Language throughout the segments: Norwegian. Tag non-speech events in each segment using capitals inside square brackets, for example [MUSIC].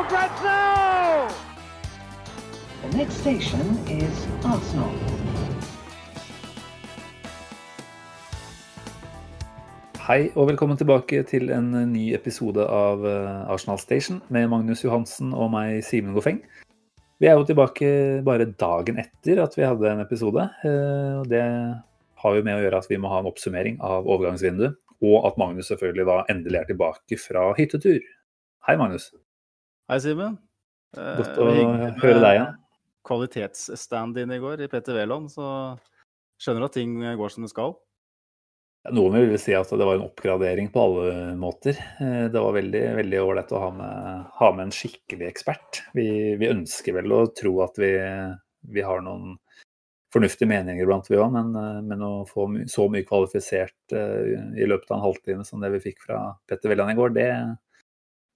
for grabs now! The next station is Arsenal. Hei og velkommen tilbake til en ny episode av eh, Arsenal Station med Magnus Johansen og meg, Simen Goffeng. Vi er jo tilbake bare dagen etter at vi hadde en episode. eh, og Det har jo med å gjøre at vi må ha en oppsummering av overgangsvinduet, og at Magnus selvfølgelig da endelig er tilbake fra hyttetur. Hei, Magnus. Hei, Simen. Eh, Godt å med høre deg igjen. Kvalitetsstand-in i går i Petter Wæland, så skjønner du at ting går som det skal. Noen vil si at det var en oppgradering på alle måter. Eh, Det var veldig veldig ålreit å ha med, ha med en skikkelig ekspert. Vi, vi ønsker vel å tro at vi, vi har noen fornuftige meninger blant vi òg, men, eh, men å få my så mye kvalifisert eh, i løpet av en halvtime som det vi fikk fra Petter Velland i går, det,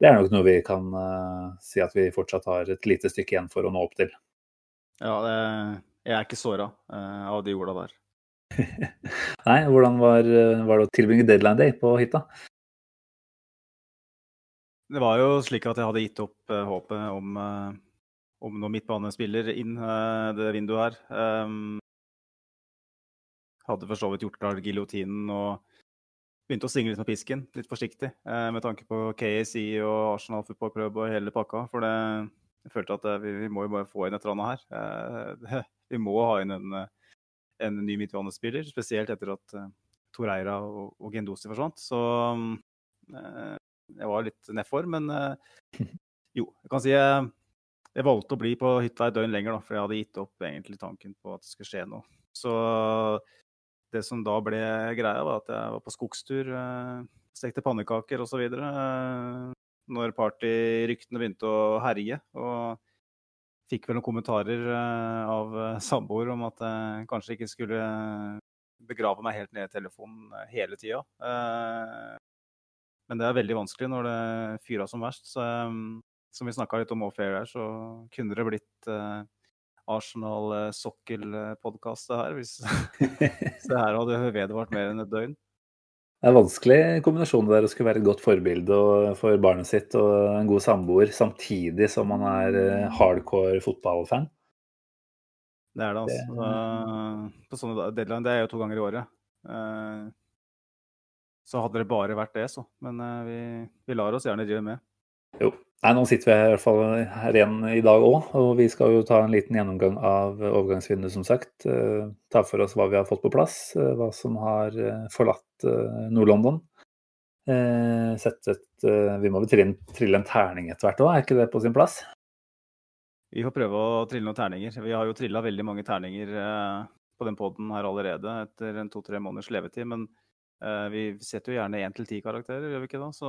det er nok noe vi kan uh, si at vi fortsatt har et lite stykke igjen for å nå opp til. Ja, det, jeg er ikke såra uh, av de orda der. [LAUGHS] Nei, hvordan var, eh, var det å tilbringe deadline day på hytta? Det var jo slik at jeg hadde gitt opp uh, håpet om, om noen midtbanespiller inn eh, det vinduet her. Um, hadde for så vidt gjort klar giljotinen og begynte å svinge litt med pisken, litt forsiktig, eh, med tanke på KSI og Arsenal Football Club og hele pakka. For det, jeg følte at eh, vi, vi må jo bare få inn et eller annet her. Eh, [LAUGHS] det, vi må ha inn en, en ny midtbanespiller, spesielt etter at Toreira og, og Gendosi forsvant. Så eh, jeg var litt nedfor, men [LAUGHS] jo, jeg kan si jeg, jeg valgte å bli på hytta et døgn lenger, da, for jeg hadde gitt opp egentlig tanken på at det skulle skje noe. Så det som da ble greia, var at jeg var på skogstur, eh, stekte pannekaker osv. Eh, når partyryktene begynte å herje. Og fikk vel noen kommentarer eh, av samboer om at jeg kanskje ikke skulle begrave meg helt ned i telefonen hele tida. Men det er veldig vanskelig når det fyrer som verst. Så, som vi snakka litt om off-air her, så kunne det blitt eh, Arsenal eh, det her, [LAUGHS] hvis det her hadde vedvart mer enn et døgn. Det er en vanskelig kombinasjon det der å skulle være et godt forbilde for barnet sitt og en god samboer, samtidig som man er eh, hardcore fotballfan. Det er det, altså. Det... på sånne deadline, det er jo to ganger i året. Eh, så hadde det bare vært det, så. Men vi, vi lar oss gjerne drive med. Jo. Nei, nå sitter vi i hvert fall her igjen i dag òg, og vi skal jo ta en liten gjennomgang av overgangsvinduet, som sagt. Eh, Ta for oss hva vi har fått på plass, eh, hva som har eh, forlatt Nord-London. Sett et Vi må vel trille, en terning etter hvert òg, er ikke det på sin plass? Vi får prøve å trille noen terninger. Vi har jo trilla veldig mange terninger på den poden her allerede etter en to-tre måneders levetid. Men vi setter jo gjerne én til ti karakterer, gjør vi ikke da? Så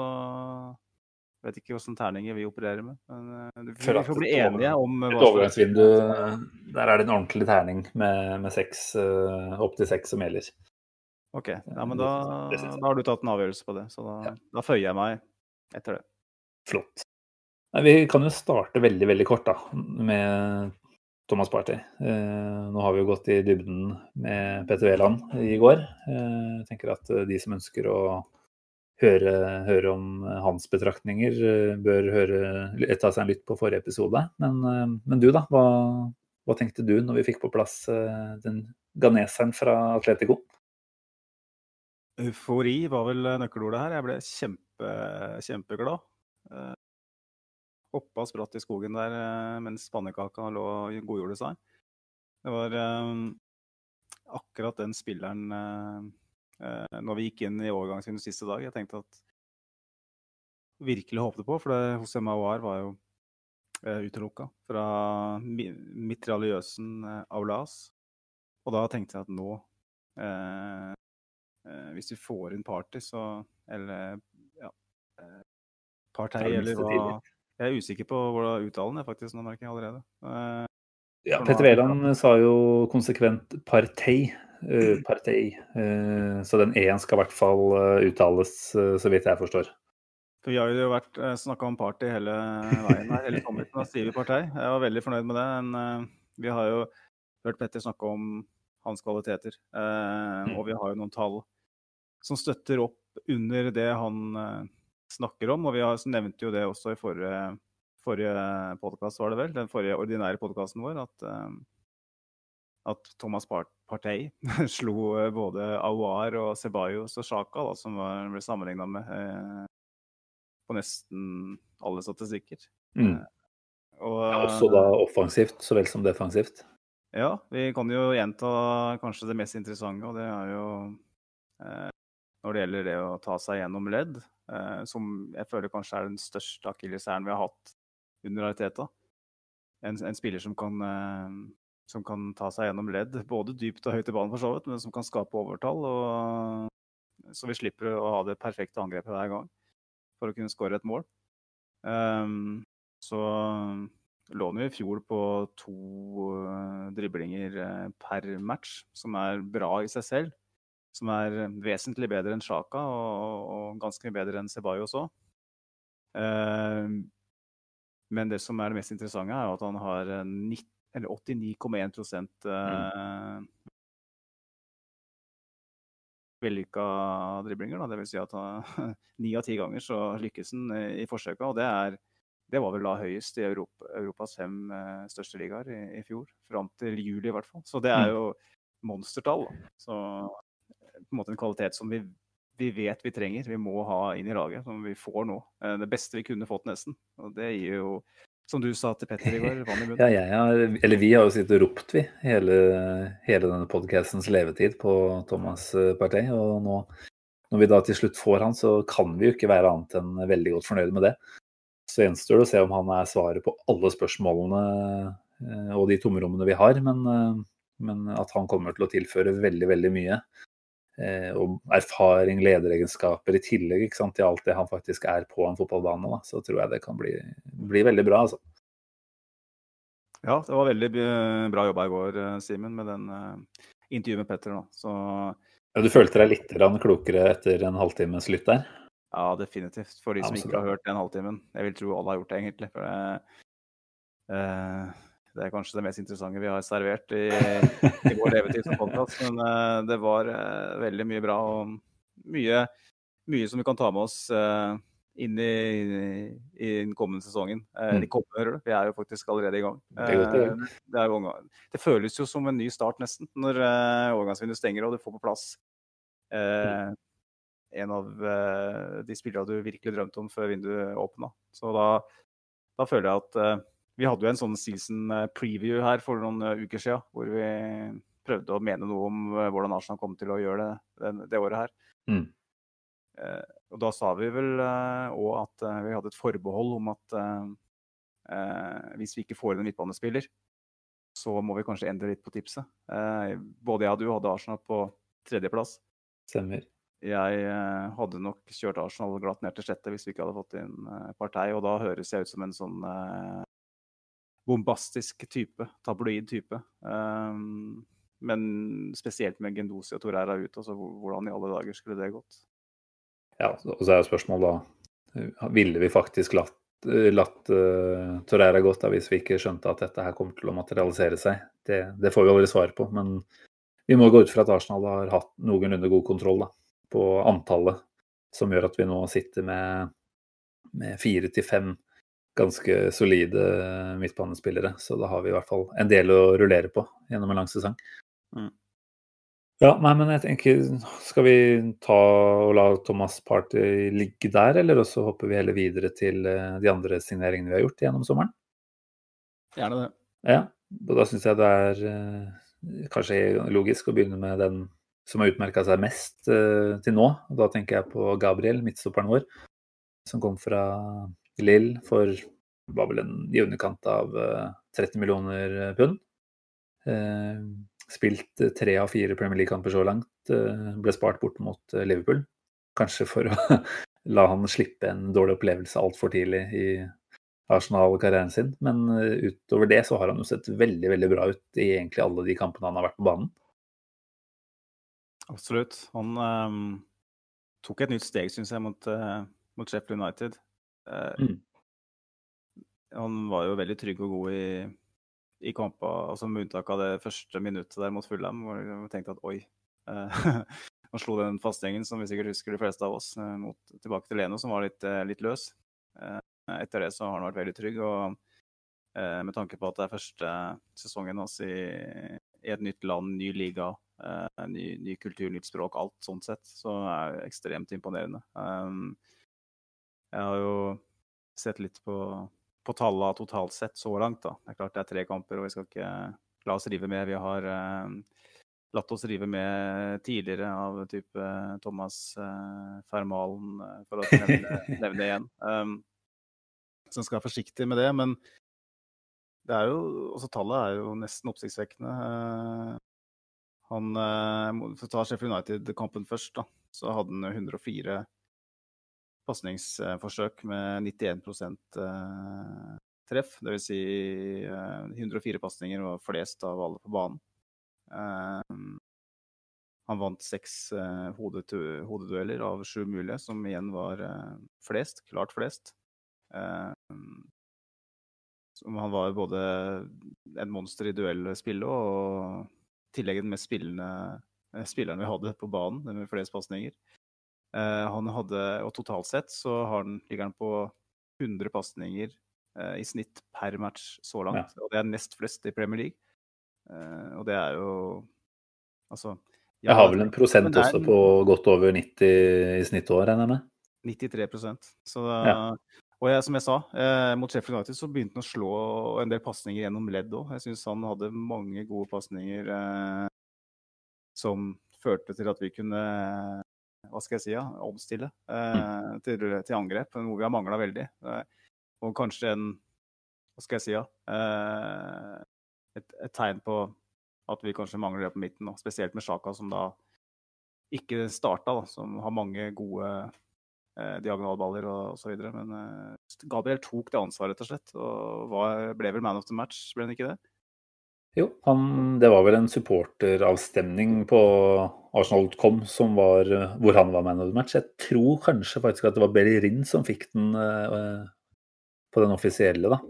vet ikke hvilke terninger vi opererer med. Men eh, vi, får, vi får bli enige om Et hva slags- overgangsvindu, der er det en ordentlig terning med, med seks, eh, opp til seks som gjelder. OK. Ja, men da, da har du tatt en avgjørelse på det. Så da, Ja. da føyer jeg meg etter det. Flott. Nei, vi kan jo starte veldig, veldig kort da, med Thomas Party. Eh, nå har vi jo gått i dybden med Petter Wæland i går. Eh, jeg tenker at eh, de som ønsker å høre, høre om hans betraktninger, eh, bør høre, ta seg en lytt på forrige episode. Men, eh, men du da, hva, hva tenkte du når vi fikk på plass eh, den ganeseren fra Atletico? Eufori var vel nøkkelordet her. Jeg ble kjempe, kjempeglad. Eh, hoppa og spratt i skogen der eh, mens pannekaka lå og godgjorde seg. Det var eh, akkurat den spilleren eh, eh, Når vi gikk inn i overgangsvinduet siste dag, jeg tenkte at virkelig håpte på, for det, hos Mawar var jo eh, utelukka fra mi- mitraljøsen eh, Aulas. Og da tenkte jeg at nå eh, eh, Hvis vi får inn Party, så Eller ja. eh, Partei, eller hva. Jeg er usikker på hvordan uttalen er, faktisk, nå merker jeg allerede. Eh, Ja, Petter Veland sa jo konsekvent partei. Eh, partei. Eh, så den E-en skal i hvert fall eh, uttales, så vidt jeg forstår. For vi har jo vært snakka om party hele veien her, hele sommeren. Da sier vi partei. Jeg var veldig fornøyd med det. Men vi har jo hørt Petter snakke om hans kvaliteter. Og vi har jo noen tall som støtter opp under det han snakker om. Og vi har, nevnte jo det også i forrige, forrige podkast, var det vel? Den forrige ordinære podkasten vår. At, at Thomas Partey [LAUGHS] slo eh, både Aouar og Ceballos og Sjaka, da, som var, ble sammenligna med eh, på nesten alle statistikker. Mm. Og, Ja, også da offensivt så vel som defensivt. Ja, vi kan jo gjenta kanskje det mest interessante, og det er jo eh, når det gjelder det å ta seg gjennom ledd, eh, som jeg føler kanskje er den største akilleshæren vi har hatt under Ariteta. En, en spiller som kan, eh, som kan ta seg gjennom ledd, både dypt og høyt i banen for så vidt, men som kan skape overtall. Og, så vi slipper å ha det perfekte angrepet hver gang for å kunne skåre et mål. Um, så lå vi i fjor på to uh, driblinger uh, per match, som er bra i seg selv. Som er vesentlig bedre enn Sjaka, og, og ganske bedre enn Ceballos òg. Uh, men det som er det mest interessante, er at han har eh, 90 eller 89,1 eh, vellykka driblinger. Da. Det vil si at [LAUGHS] ni av ti ganger så lykkes han eh, i forsøket. Og det, er, det var vel da høyest i Europa, Europas fem eh, største ligaer i, i fjor. Fram til juli, i hvert fall. Så det er jo monstertall. Da. Så eh, på en måte en kvalitet som vi, vi vet vi trenger. Vi må ha inn i laget, som vi får nå. Eh, Det beste vi kunne fått, nesten. Og det gir jo, som du sa til Petter i går, vann i munnen. [LAUGHS] Ja, ja, ja. eller vi har jo sittet og ropt, vi, hele, hele denne podcastens levetid på Thomas eh, Partey. Og nå, når vi da til slutt får han, så kan vi jo ikke være annet enn veldig godt fornøyde med det. Så gjenstår det å se om han er svaret på alle spørsmålene eh, og de tomrommene vi har. Men, eh, men at han kommer til å tilføre veldig, veldig mye. Eh, og erfaring, lederegenskaper i tillegg ikke sant, til alt det han faktisk er på en fotballbane. Da, så tror jeg det kan bli, bli veldig bra. altså. Ja, det var veldig bra jobba i går, eh, Simen, med den eh, intervjuet med Petter. Da. Så Ja, du følte deg litt klokere etter en halvtimes lytt der? ja, definitivt. For de som ikke har hørt den halvtimen. Jeg vil tro alle har gjort det, egentlig. For det, eh, det er kanskje det mest interessante vi har servert i, i vår levetid som podkast. Men eh, det var eh, veldig mye bra og mye, mye som vi kan ta med oss eh, inn i, i den kommende sesongen. Mm. De kommer. Vi er jo faktisk allerede i gang. Det det, er jo det føles jo som en ny start, nesten, når overgangsvinduet stenger og du får på plass eh, en av eh, de spillerne du virkelig drømte om før vinduet åpna. Så da, da føler jeg at eh, vi hadde jo en sånn season eh, preview her for noen eh, uker siden, hvor vi prøvde å mene noe om eh, hvordan Arsenal kom til å gjøre det det, året her. Mm. Og da sa vi vel òg at vi hadde et forbehold om at hvis vi ikke får inn en midtbanespiller, så må vi kanskje endre litt på tipset. Eh, både jeg og du hadde Arsenal på tredjeplass. Stemmer. Jeg hadde nok kjørt Arsenal glatt ned til sjette hvis vi ikke hadde fått inn Partei, og da høres jeg ut som en sånn bombastisk type, tabloid type. Um, men spesielt med Gendosi og Torreira ute, altså hvordan i alle dager skulle det gått? Ja, og så er jo spørsmålet da eh, Ville vi faktisk latt, eh, latt uh, Torreira gått da hvis vi ikke skjønte at dette her kommer til å materialisere seg? Det, det får vi aldri svar på. Men vi må gå ut fra at Arsenal har hatt noenlunde god kontroll da, på antallet, som gjør at vi nå sitter med, med fire til fem ganske solide midtbanespillere. Så da har vi i hvert fall en del å rullere på gjennom en lang sesong. Mm. Ja, nei, men jeg tenker, Skal vi ta og la Thomas Party ligge der, eller også hopper vi heller videre til eh, de andre signeringene vi har gjort gjennom sommeren? Gjerne det. Ja, og da syns jeg det er eh, kanskje logisk å begynne med den som har utmerka seg mest eh, til nå. Og da tenker jeg på Gabriel, midtstopperen vår, som kom fra Lill for var vel en, i underkant av eh, 30 millioner pund. Eh, spilt eh, tre av fire Premier League-kamper så langt. eh, ble spart bort mot eh, Liverpool. kanskje for [LAUGHS] å la han slippe en dårlig opplevelse altfor tidlig i Arsenal-karrieren sin. Men eh, utover det så har han jo sett veldig veldig bra ut i egentlig alle de kampene han har vært på banen. Absolutt. Han um, tok et nytt steg, syns jeg, mot, uh, mot Sheffield United. Uh, mm. Han var jo veldig trygg og god i, i kampa, altså med unntak av det første minuttet der mot Fulham, hvor jeg tenkte at oi. Uh, [LAUGHS] han slo den fastgjengen som vi sikkert husker de fleste av oss, mot, tilbake til Leno, som var litt, litt løs. Etter det så har han vært veldig trygg. og eh, Med tanke på at det er første sesongen hans i, i et nytt land, ny liga, eh, ny, ny, kultur, nytt språk, alt sånn sett, så er det ekstremt imponerende. Um, jeg har jo sett litt på, på tallene totalt sett så langt. da. Det er klart det er tre kamper, og vi skal ikke la oss rive med. Vi har eh, latt oss rive med tidligere av type Thomas eh, Fermalen, eh, for å nevne, [LAUGHS] nevne igjen. Um, så en skal være forsiktig med det. Men det er jo, også tallet er jo nesten oppsiktsvekkende. Eh, han, eh, For å ta Sheffield United-kampen først, da, så hadde han 104 pasningsforsøk med 91 eh, treff. Dvs. Si 104 pasninger var flest av alle på banen. Han vant seks hodedueller av sju mulige, som igjen var flest, klart flest. Han var både en monster i duellspillet og i tillegg den mest spillende eh, spilleren vi hadde på banen, med flest pasninger. Uh, han hadde, og totalt sett så han, ligger han på 100 pasninger uh, i snitt per match så langt. Ja. Og det er nest flest i Premier League. Uh, og det er jo Altså ja, Jeg har vel en prosent er, også på godt over 90 i snitt år, regner jeg med? 93 Så ja. Og jeg, som jeg sa, eh, mot Sheffield United så begynte han å slå en del pasninger gjennom ledd òg. Jeg syns han hadde mange gode pasninger eh, som førte til at vi kunne hva skal jeg si, ja, omstille eh, mm. til, til, angrep, noe vi har mangla veldig. Eh, og kanskje en hva skal jeg si, ja, eh, et, et, tegn på at vi kanskje mangler det på midten, spesielt med Sjaka, som da ikke starta, da, som har mange gode eh, diagonalballer og osv. Men eh, Gabriel tok det ansvaret, rett og slett. Og var, ble vel man of the match, ble han ikke det? Jo, han, det var vel en supporteravstemning på Arsenal.com hvor han var man of the match. Jeg tror kanskje faktisk at det var Bellerin som fikk den eh, på den offisielle, da.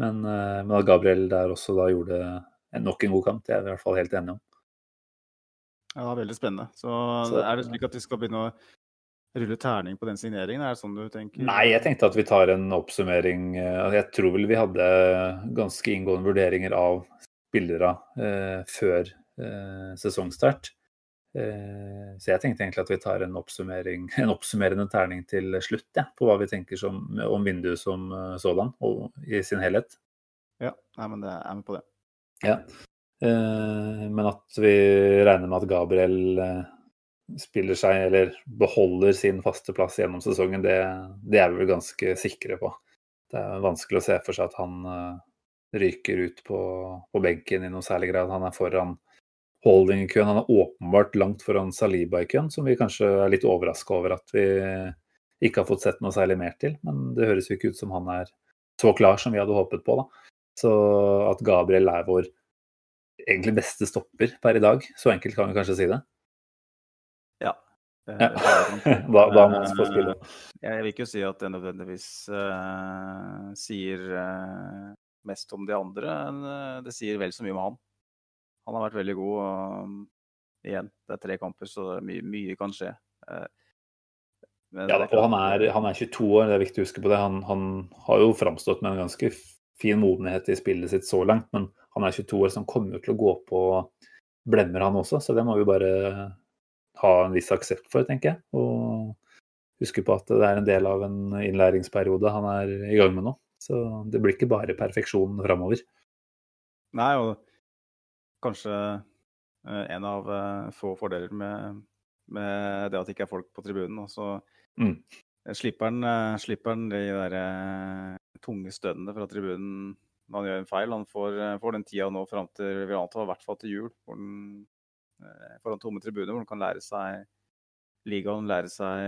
Men, eh, men, at Gabriel der også da gjorde nok en god kamp, det er vi i hvert fall helt enige om. Ja, det var veldig spennende. Så, Så er det slik at vi skal begynne å rulle terning på den signeringen? Er det sånn du tenker? Nei, jeg tenkte at vi tar en oppsummering. Eh, jeg tror vel vi hadde ganske inngående vurderinger av spillere eh, før eh, sesongstart. Eh, så jeg tenkte egentlig at vi tar en, [LAUGHS] en oppsummerende terning til slutt, ja, på hva vi tenker som, om vinduet som sådan, og i sin helhet. Ja, det er med på det. Ja. Eh, men at vi regner med at Gabriel spiller seg eller beholder sin faste plass gjennom sesongen, det, det er vi vel ganske sikre på. Det er vanskelig å se for seg at han ryker ut på, på, benken i noe særlig grad. Han er foran Holding i køen. Han er åpenbart langt foran Saliba i køen, som vi kanskje er litt overraska over at vi ikke har fått sett noe særlig mer til. Men det høres jo ikke ut som han er så klar som vi hadde håpet på. da. Så at Gabriel er vår egentlig beste stopper per i dag, så enkelt kan vi kanskje si det. Ja. da, da må vi få spille. Jeg vil ikke si at det nødvendigvis uh, sier uh, mest om de andre enn uh, det sier vel så mye om han. Han har vært veldig god. og igjen, det er tre kamper, så mye, mye kan skje. ja, og han er, han er, 22 år, det er viktig å huske på det. Han, han har jo framstått med en ganske fin modenhet i spillet sitt så langt, men han er 22 år, så han kommer til å gå på blemmer, han også. Så det må vi bare ha en viss aksept for, tenker jeg. Og huske på at det er en del av en innlæringsperiode han er i gang med nå. Så det blir ikke bare perfeksjon framover. Nei, og kanskje eh, en av eh, få fordeler med, med det at det ikke er folk på tribunen. Og så mm. slipper han, eh, de der tunge stønnene fra tribunen når han gjør en feil. Han får, får den tida nå fram til vi antar, i hvert fall til jul, hvor han foran tomme tribuner, hvor han kan lære seg ligaen lære seg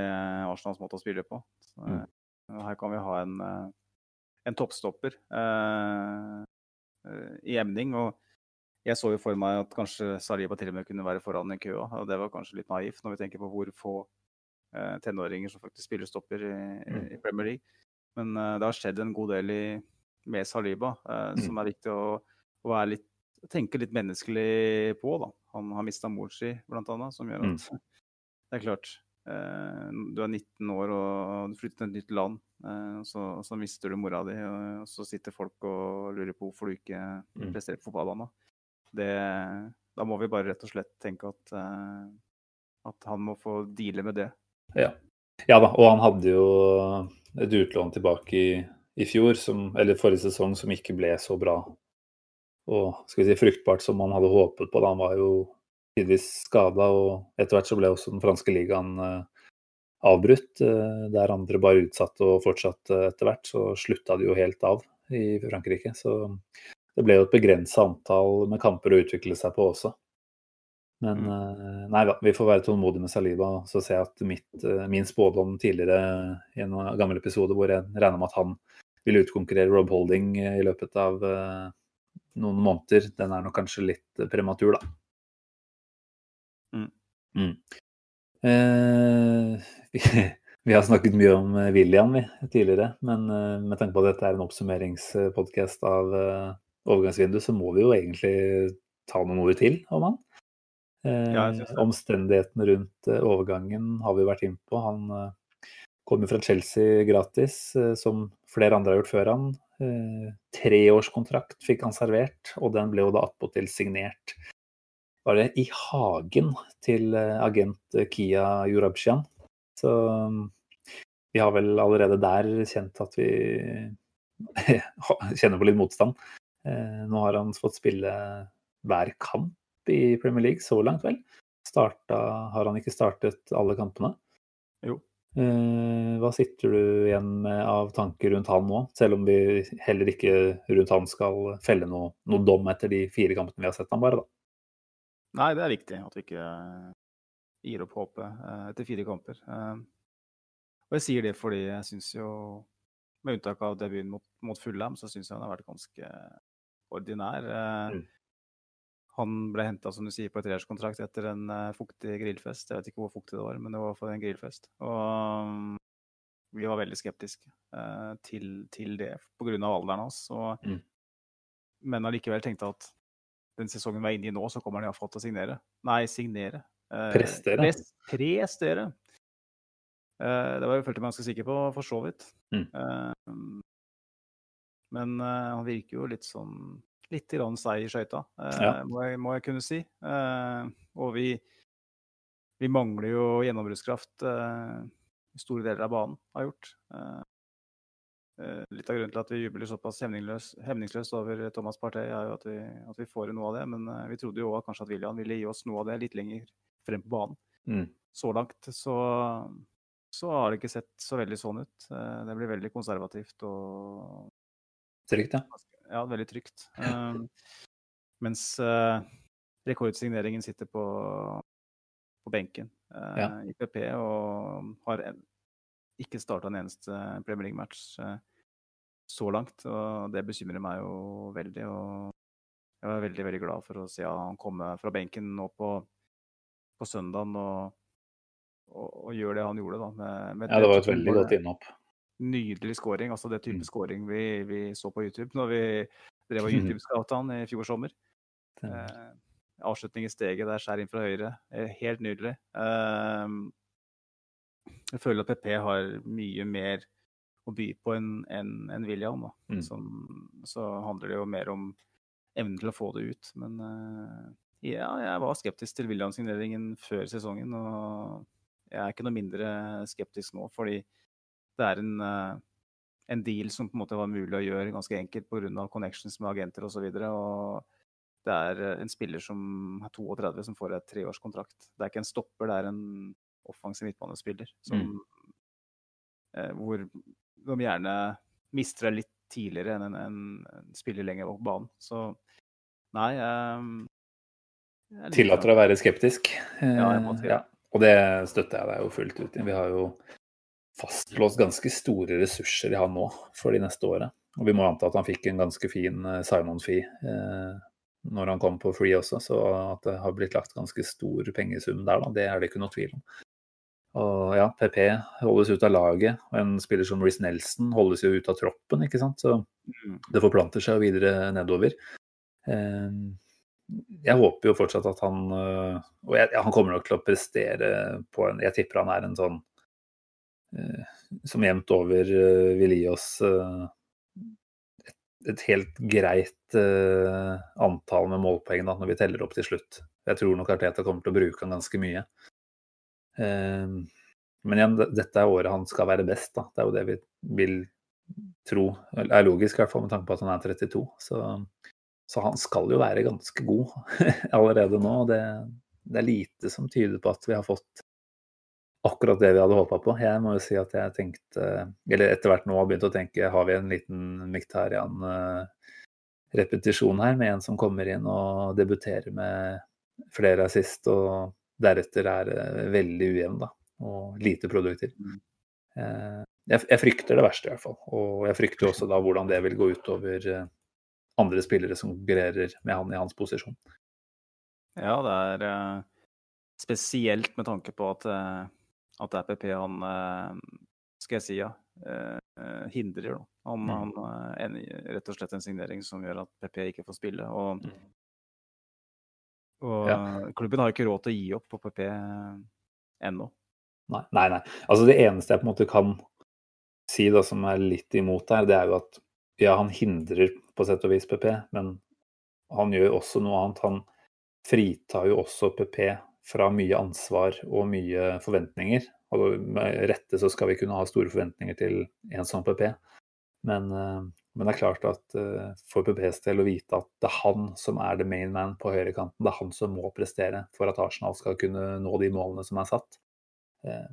Arsenals måte å spille på. Så, Mm. her kan vi ha en, en toppstopper eh, eh, i emning. og jeg så jo for meg at kanskje Saliba til og med kunne være foran i køa. og Det var kanskje litt naivt når vi tenker på hvor få eh, tenåringer som faktisk spiller stopper i, Mm. i Premier League. Men eh, det har skjedd en god del i, med Saliba eh, Mm. som er viktig å, å være litt, tenke litt menneskelig på. da. Han har mista mor si, blant annet, som gjør Mm. at [LAUGHS] det er klart Du er 19 år og du flytter til et nytt land, eh, og så, og så mister du mora di, og så sitter folk og lurer på hvorfor du ikke Mm. presterer på fotballbanen. Det, da må vi bare rett og slett tenke at, eh, at han må få deale med det. Ja. ja da, og han hadde jo et utlån tilbake i, i fjor, som, eller forrige sesong, som ikke ble så bra og skal vi si, fruktbart som man hadde håpet på. Da han var jo tidvis skada, og etter hvert så ble også den franske ligaen eh, avbrutt. eh, der andre bare utsatte og fortsatte etter hvert, så slutta de jo helt av i Frankrike. Så det ble jo et begrensa antall med kamper å utvikle seg på også. Men eh, nei da, vi får være tålmodige med Saliba. Så ser jeg at mitt, eh, min spådom tidligere i en gammel episode hvor jeg regna med at han ville utkonkurrere Rob Holding eh, i løpet av eh, noen måneder, den er nok kanskje litt eh, prematur, da. Mm. Mm. Eh, vi, [LAUGHS] vi har snakket mye om eh, William vi, tidligere, men eh, med tanke på at dette er en oppsummeringspodkast av eh, overgangsvinduet, så må vi jo egentlig ta noen ord til om han. Eh, Ja, omstendighetene rundt overgangen har vi vært inne på. Han eh, kom jo fra Chelsea gratis, eh, som flere andre har gjort før han. Treårskontrakt fikk han servert, og den ble jo da attpåtil signert var det i hagen til eh, agent eh, Kia Jurabshian. Så mm, vi har vel allerede der kjent at vi [LAUGHS] kjenner på litt motstand. Eh, Nå har han fått spille hver kamp i Premier League så langt, vel. Starta, har han ikke startet alle kampene? Jo. Hva sitter du igjen med av tanker rundt han nå, selv om vi heller ikke rundt han skal felle noe, noe dom etter de fire kampene vi har sett han bare, da. Nei, det er viktig at vi ikke eh, gir opp håpet eh, etter fire kamper. Eh, Og jeg sier det fordi jeg syns jo, med unntak av debuten mot, mot Fullham, så syns jeg han har vært ganske ordinær. Mm. Han ble henta, som du sier, på et treårskontrakt etter en fuktig grillfest. Jeg vet ikke hvor fuktig det var, men det var for en grillfest. Og mm, vi var veldig skeptiske eh, til, til det pga. alderen hans. Og, Mm. Men allikevel tenkte at den sesongen vi er inne i nå, så kommer han iallfall til å signere. Nei, signere. Eh, Prestere. Pres, prestere. Eh, det var jeg følte meg ganske sikker på, for så vidt. Mm. Eh, men eh, han virker jo litt sånn Litt grann seig i skøyta, eh, Ja. må, jeg, må jeg kunne si. Eh, og vi, vi mangler jo gjennombruddskraft eh, store deler av banen, har gjort. Eh, litt av grunnen til at vi jubler såpass hemningsløst over Thomas Partey, er jo at vi, at vi får noe av det. Men eh, vi trodde jo også kanskje at William ville gi oss noe av det litt lenger frem på banen. Mm. Så langt så, så har det ikke sett så veldig sånn ut. Eh, det blir veldig konservativt og Trygt, ja. ja, veldig trygt. [LAUGHS] Mens rekordsigneringen sitter på, på benken Ja. i PP og har en, ikke starta en eneste Premier League-match så langt. Og det bekymrer meg jo veldig. Og jeg var veldig veldig glad for å se han komme fra benken nå på, på søndagen og, og, og gjøre det han gjorde. da. Med, med Ja, det var et veldig godt innhopp. Nydelig scoring. Altså det type Mm. scoring vi, vi så på YouTube når vi drev og [LAUGHS] YouTube-scouta han i fjor sommer. Eh, avslutning i steget der, skjær inn fra høyre. Eh, helt nydelig. Eh, jeg føler at PP har mye mer å by på enn en, en William. Mm. Som, så handler det jo mer om evnen til å få det ut. Men uh, ja, jeg var skeptisk til William-signeringen før sesongen. Og jeg er ikke noe mindre skeptisk nå, fordi det er en, uh, en deal som på en måte var mulig å gjøre ganske enkelt pga. connections med agenter osv. Og, og det er eh, en spiller som er 32 som får et treårskontrakt. Det er ikke en stopper, det er en offensiv midtbanespiller som eh, hvor de gjerne mister det litt tidligere enn en, en, en spiller lenger opp banen. Så nei eh, Tillater deg å være skeptisk. Eh, Ja, det. ja. Og det støtter jeg deg jo fullt ut i. Vi har jo fastlåst ganske store ressurser i han nå for de neste årene. Og vi må anta at han fikk en ganske fin eh, sign-on-fee eh, når han kom på free også, så at det har blitt lagt ganske stor pengesum der, da, det er det ikke noe tvil om. Og ja, PP holdes ut av laget, og en spiller som Riz Nelson holdes jo ut av troppen, ikke sant. Så Mm. det forplanter seg videre nedover. Eh, Jeg håper jo fortsatt at han eh, Og jeg, han kommer nok til å prestere på en Jeg tipper han er en sånn eh, som jevnt over eh, vil gi oss et, et helt greit antall med målpoeng da, når vi teller opp til slutt. Jeg tror nok Arteta kommer til å bruke han ganske mye. Eh, men igjen, dette er året han skal være best. Da. Det er jo det vi vil tro eller er logisk, i hvert fall med tanke på at han er 32. Så, så han skal jo være ganske god [LAUGHS] allerede nå. det, det er lite som tyder på at vi har fått akkurat det vi hadde håpa på. Jeg må jo si at jeg tenkte, eller etter hvert nå har begynt å tenke, har vi en liten Miktarian-repetisjon her med en som kommer inn og debuterer med flere assist, og deretter er eh, veldig ujevn da, og lite produktiv. Mm. Eh, Jeg, frykter det verste, i hvert fall. Og jeg frykter også da hvordan det vil gå utover eh, andre spillere som konkurrerer med han i hans posisjon. Ja, det er spesielt med tanke på at, at det er PP han skal jeg si, ja, hindrer. Han, Mm. han er rett og slett en signering som gjør at PP ikke får spille. Og, Mm. Og Ja. klubben har ikke råd til å gi opp på PP ennå. Nei, nei, nei. Altså det eneste jeg på en måte kan si da, som er litt imot her, det er jo at ja, han hindrer på sett og vis PP, men han gjør også noe annet. Han fritar jo også PP fra mye ansvar og mye forventninger. Og med rette så skal vi kunne ha store forventninger til en sånn PP. Men, eh, men det er klart at eh, for PPs del å vite at det er han som er the main man på høyrekanten, det er han som må prestere for at Arsenal skal kunne nå de målene som er satt. Eh,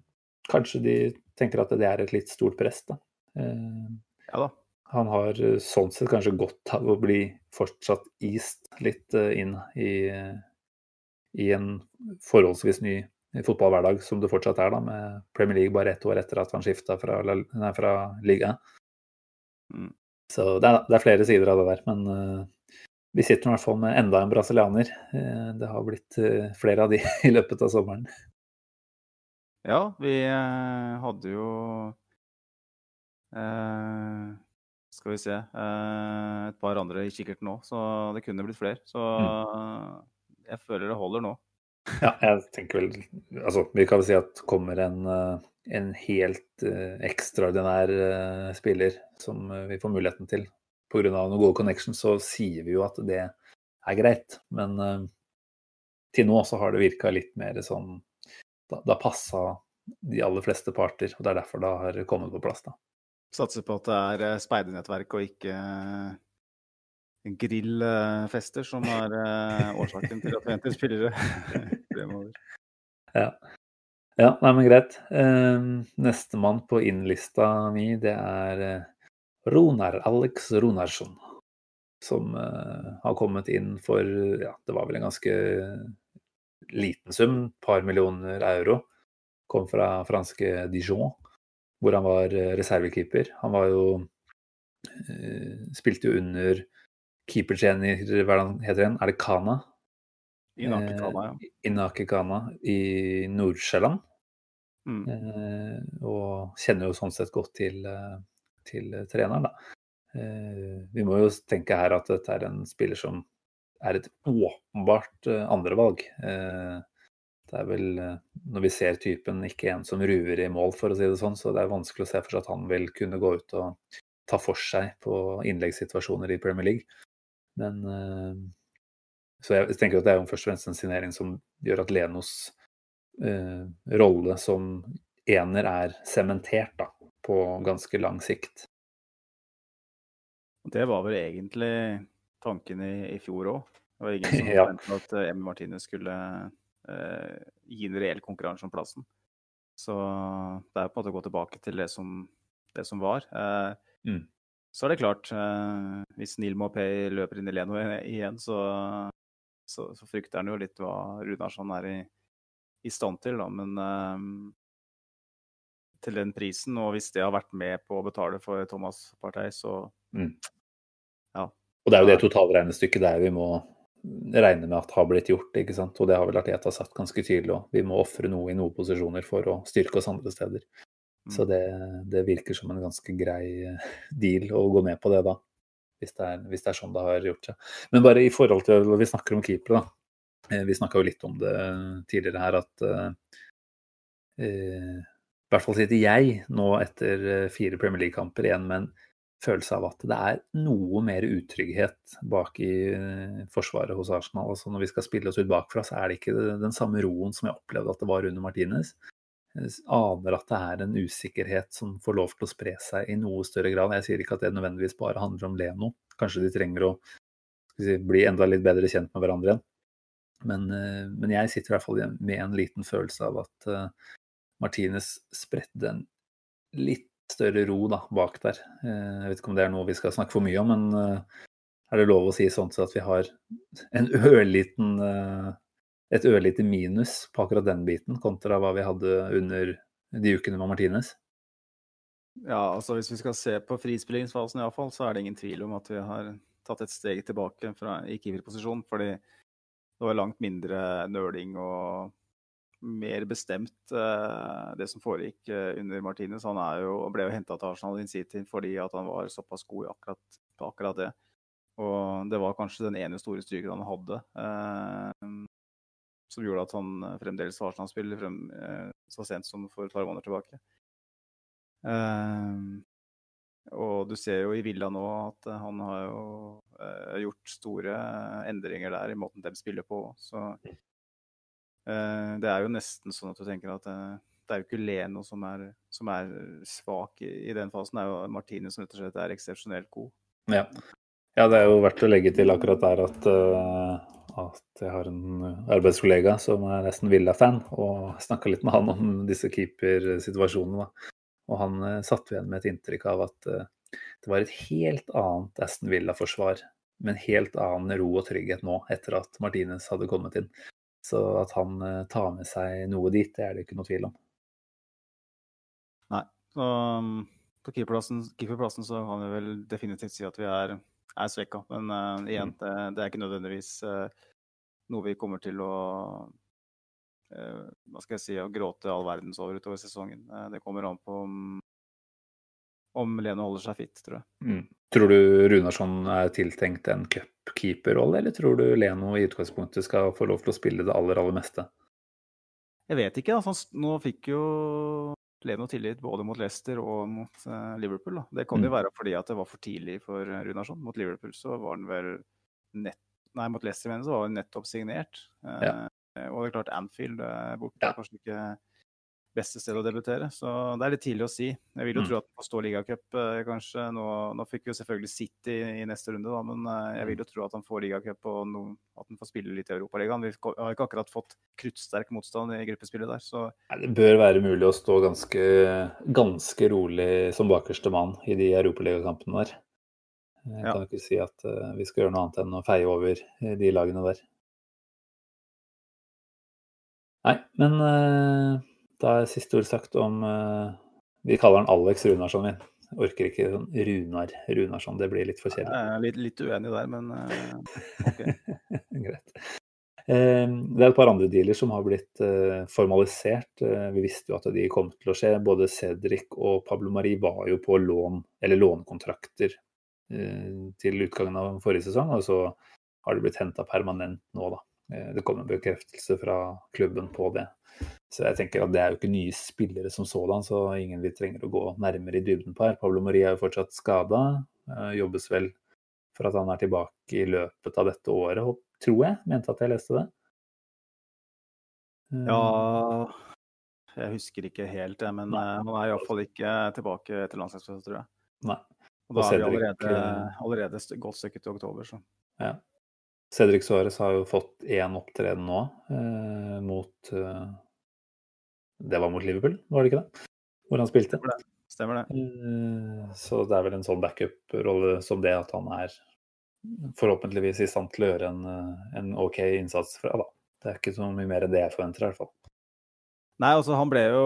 Kanskje de tenker at det er et litt stort press, da. Ja da. Han har sånn sett kanskje godt av å bli fortsatt east litt inn i, i en forholdsvis ny fotballhverdag, som det fortsatt er, da, med Premier League bare ett år etter at han skifta fra, nei, fra ligaen. Mm. Så det er, det er flere sider av det der, men uh, vi sitter i hvert fall med enda en brasilianer. Uh, det har blitt uh, flere av de [LAUGHS] i løpet av sommeren. Ja, vi hadde jo Skal vi se Et par andre i kikkerten nå, så det kunne blitt flere. Så jeg føler det holder nå. [LAUGHS] Ja, jeg tenker vel Altså, vi kan vel si at kommer en, eh, en helt uh, ekstraordinær uh, spiller som vi får muligheten til pga. noen gode connections, så sier vi jo at det er greit. Men til nå så har det virka litt mer sånn Da, da passa de aller fleste parter, og det er derfor det har kommet på plass, da. Satser på at det er speidernettverk og ikke grillfester som er årsaken til at vi henter spillere [LAUGHS] fremover. Ja, nei, men greit. Eh, Nestemann på innlista mi, det er eh, Ronar Alex Ronarsson. Som eh, har kommet inn for ja, det var vel en ganske liten sum, par millioner euro. Kom fra franske Dijon, hvor han var eh, reservekeeper. Han var jo Spilte jo under keepertrener, hva heter han? Er det Kana? I Nakekana, ja. I Nakekana i Nord-Sjælland. Mm. Eh, og kjenner jo sånn sett godt til, eh, til eh, treneren, da. Eh, vi må jo tenke her at dette er en spiller som er et åpenbart eh, andrevalg. Eh, det er vel, eh, når vi ser typen, ikke en som ruver i mål, for å si det sånn, så det er vanskelig å se for seg at han vil kunne gå ut og ta for seg på innleggssituasjoner i Premier League. Men eh, Så jeg tenker at det er jo først og fremst en signering som gjør at Lenos eh, rolle som ener er sementert da, på ganske lang sikt. Det var vel egentlig tanken i, i fjor òg. Det var ingen [LAUGHS] som Ja. forventet at eh, Emmy Martinez skulle eh, gi en reell konkurranse om plassen. Så det er på en måte å gå tilbake til det som, det som var. Eh, Mm. Så er det klart, eh, hvis Neil Maupay løper inn i Leno igjen, så, så, så frykter han jo litt hva Runarsson er i, i stand til, da. Men eh, til den prisen, og hvis det har vært med på å betale for Thomas Partey, så Mm. Ja. Og det er jo det totalregnestykket der vi må regne med at har blitt gjort, ikke sant. Og det har vel Arteta sagt ganske tydelig òg. Vi må ofre noe i noen posisjoner for å styrke oss andre steder. Så det, det virker som en ganske grei eh, deal å gå med på det, da. Hvis det er, hvis det er sånn det har gjort seg. Men bare i forhold til når vi snakker om keepere, da. Eh, Vi snakka jo litt om det tidligere her, at eh, eh, I hvert fall sitter jeg nå etter eh, fire Premier League-kamper igjen med en følelse av at det er noe mer utrygghet bak i forsvaret hos Arsenal. Altså når vi skal spille oss ut bakfra, så er det ikke den samme roen som jeg opplevde at det var under Martinez. Aner at det er en usikkerhet som får lov til å spre seg i noe større grad. Jeg sier ikke at det nødvendigvis bare handler om Leno. Kanskje de trenger å si, bli enda litt bedre kjent med hverandre igjen. Men, eh, men jeg sitter i hvert fall med en liten følelse av at uh, Martinez spredde en litt større ro da, bak der. Uh, Jeg vet ikke om det er noe vi skal snakke for mye om, men uh, er det lov å si sånn at vi har en ørliten, et ørlite minus på akkurat den biten, kontra hva vi hadde under de ukene med Martinez? Ja, altså hvis vi skal se på frispillingsfasen iallfall, så er det ingen tvil om at vi har tatt et steg tilbake fra, i keeperposisjon. Fordi det var langt mindre nøling og mer bestemt eh, det som foregikk eh, under Martinez. Han jo, ble jo henta til Arsenal in City fordi han var såpass god akkurat, på akkurat det. Og det var kanskje den ene store stryken han hadde. Eh, som gjorde at han fremdeles var Arsenal-spiller frem, eh, så sent som for et par måneder tilbake. Uh, og du ser jo i Villa nå at eh, han har jo uh, gjort store endringer der i måten de spiller på. Så uh, det er jo nesten sånn at du tenker at eh, det er jo ikke Leno som er, som er svak i, i den fasen, det er jo Martine som rett og slett er eksepsjonelt god. Ja. ja, det er jo verdt å legge til akkurat der at, eh, at jeg har en arbeidskollega som er nesten Villa-fan, og [LAUGHS] snakka litt med han om disse keepersituasjonene. Og han eh, satt igjen med et inntrykk av at eh, det var et helt annet Aston Villa-forsvar, med en helt annen ro og trygghet nå, etter at Martinez hadde kommet inn. Så at han eh, tar med seg noe dit, det er det ikke noe tvil om. Nei. Så um, på keeperplassen, keeperplassen så kan vi vel definitivt si at vi er, er svekka. Men uh, igjen, det, det er ikke nødvendigvis uh, noe vi kommer til å uh, hva skal jeg si, å gråte all verdens over utover sesongen. Det kommer an på om, om Leno holder seg fit, tror jeg. Mm. Tror du Runarsson er tiltenkt en cupkeeperrolle, eller tror du Leno i utgangspunktet skal få lov til å spille det aller, aller meste? Jeg vet ikke. altså Nå fikk jo Leno tillit både mot Leicester og mot uh, Liverpool. Da. Det kan jo Mm. være fordi at det var for tidlig for eh, Runarsson. Mot Liverpool så var han vel nett... Nei, mot Leicester mener så var han nettopp signert. Uh, Ja. Og det er klart Anfield er borte. Ja. Kanskje ikke beste sted å debutere. Så det er litt tidlig å si. Jeg vil jo Mm. tro at han får stå ligacup, eh, kanskje. Nå, nå fikk jo selvfølgelig City i neste runde, da, men eh, jeg Mm. vil jo tro at han får ligacup og no, at han får spille litt i Europaligaen. Vi har ikke akkurat fått kruttsterk motstand i gruppespillet der, så Nei, Det bør være mulig å stå ganske, ganske rolig som bakerste mann i de europaligakampene der. Jeg Ja. kan ikke si at eh, vi skal gjøre noe annet enn å feie over de lagene der. Nei, men da er siste ord sagt om eh, Vi kaller han Alex Runarsson, vi. Orker ikke sånn Runar Runarsson, det blir litt for kjedelig. jeg er litt, litt uenig der, men eh, OK. [LAUGHS] Greit. Eh, Det er et par andre dealer som har blitt eh, formalisert. Vi visste jo at de kom til å skje. Både Cedric og Pablo Marie var jo på lån, eller lånekontrakter eh, til utgangen av forrige sesong, og så har de blitt henta permanent nå, da. Det kom en bekreftelse fra klubben på det. Så jeg tenker at det er jo ikke nye spillere som sådan, så ingen vi trenger å gå nærmere i dybden på her. Pablo Mori er jo fortsatt skada. Jobbes vel for at han er tilbake i løpet av dette året, tror jeg. Mente at jeg leste det. Eh, Ja Jeg husker ikke helt, jeg, men Nei. eh, han er iallfall ikke tilbake til landslagspausen, tror jeg. Nei. Og da er vi allerede, eh, allerede godt stykket til oktober, så Ja. Cedric Suárez har jo fått én opptreden nå, eh, mot eh, Det var mot Liverpool, var det ikke det? Hvor han spilte. stemmer det. Eh, Så det er vel en sånn backup-rolle som det at han er forhåpentligvis i stand til å gjøre en, eh, en OK innsats fra, da. Det er ikke så mye mer enn det jeg forventer, i hvert fall. Nei, altså han ble jo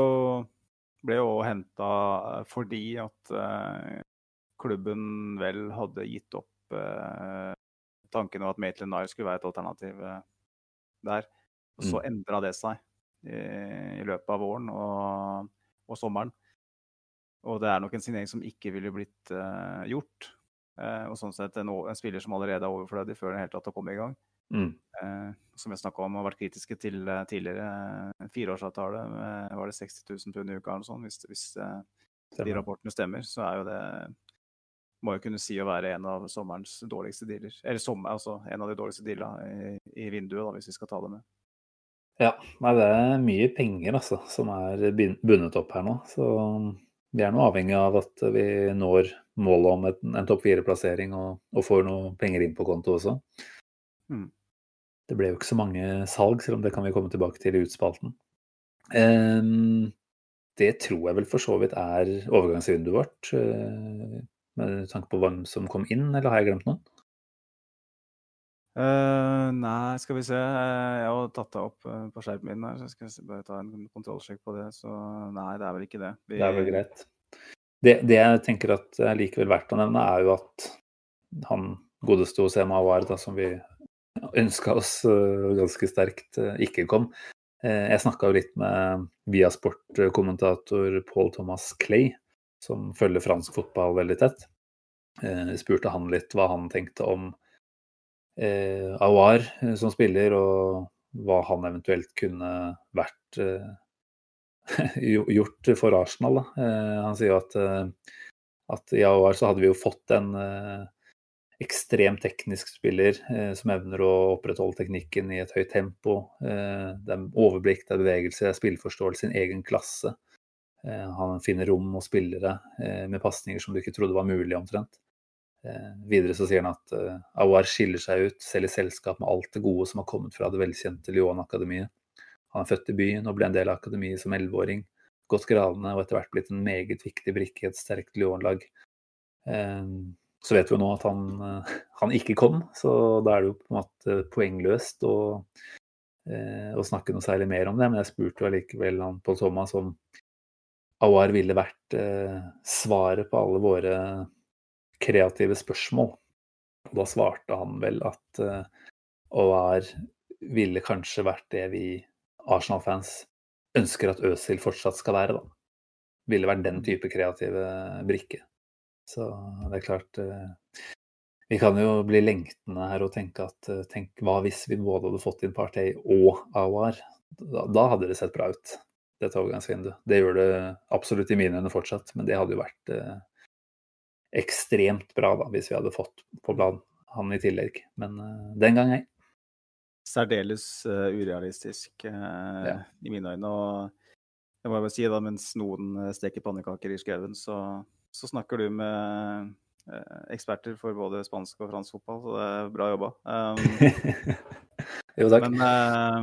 ble jo henta fordi at eh, klubben vel hadde gitt opp eh, tanken om at Maitland Nye skulle være et alternativ eh, der. Og så Mm. endra det seg i, i løpet av våren og, og sommeren. Og det er nok en signering som ikke ville blitt uh, gjort. Uh, og sånn sett en, en spiller som allerede er overflødig før den hele tatt har kommet i gang. Mm. Uh, som jeg snakka om, har vært kritiske til eh, tidligere. En fireårsavtale med var det 60 000 pund i uka eller sånt. Hvis, hvis eh, de rapportene stemmer, så er jo det må jo kunne si å være en av sommerens dårligste dealer. Eller sommer, altså en av de dårligste dealene i, i vinduet, da, hvis vi skal ta det med. Ja, nei, det er mye penger altså, som er bundet opp her nå. Så vi er nå avhengig av at vi når målet om et, en topp fire-plassering og, og får noe penger inn på konto også. Mm. Det ble jo ikke så mange salg, selv om det kan vi komme tilbake til i utspalten. Um, det tror jeg vel for så vidt er overgangsvinduet vårt, uh, med tanke på hvem som kom inn, eller har jeg glemt noen? Eh, nei, skal vi se. Eh, Jeg har tatt det opp eh, på skjermen min her, så jeg skal bare ta en kontrollsjekk på det. Så nei, det er vel ikke det. Vi, Det er vel greit. Det, det jeg tenker at er likevel verdt å nevne, er jo at han godeste Osema Awar, da, som vi ønska oss ganske sterkt, ikke kom. Jeg snakka jo litt med Viasport-kommentator Paul Thomas Clay, som følger fransk fotball veldig tett. Jeg spurte han litt hva han tenkte om eh, Awar eh, som spiller, og hva han eventuelt kunne vært eh, [LAUGHS] gjort for Arsenal. Eh, Han sier jo at, eh, at i Awar så hadde vi jo fått en eh, ekstremt teknisk spiller som evner å opprettholde teknikken i et høyt tempo. Det er overblikk, det er bevegelse, det er spillforståelse sin egen klasse. Han finner rom og spillere med pasninger som du ikke trodde var mulig, omtrent. Eh, videre så sier han at eh, Awar skiller seg ut, selv i selskap med alt det gode som har kommet fra det velkjente Lyon-akademiet. Han er født i byen og ble en del av akademiet som elleveåring. Gått gradene og etter hvert blitt en meget viktig brikke i et sterkt Lyon-lag. Eh, så vet vi jo nå at han, han ikke kom, så da er det jo på en måte poengløst å, å snakke noe særlig mer om det. Men jeg spurte jo allikevel han Pål Thomas om Awar ville vært svaret på alle våre kreative spørsmål. Og da svarte han vel at Awar ville kanskje vært det vi Arsenal-fans ønsker at Øzil fortsatt skal være, da. Ville vært den type kreative brikke. Så det er klart uh, Vi kan jo bli lengtende her og tenke at uh, tenk hva hvis vi både hadde fått inn Partey og Awar? Da, da hadde det sett bra ut, dette overgangsvinduet. Det gjør det absolutt i mine øyne fortsatt, men det hadde jo vært ekstremt bra da, hvis vi hadde fått på blad han i tillegg. Men eh, den gang ei. Særdeles uh, urealistisk uh, Ja. i mine øyne. Og jeg må bare si da, mens noen steker pannekaker i skauen, så, så snakker du med uh, eksperter for både spansk og fransk fotball, så det er bra jobba. Um, [LAUGHS] jo, takk. Men, eh,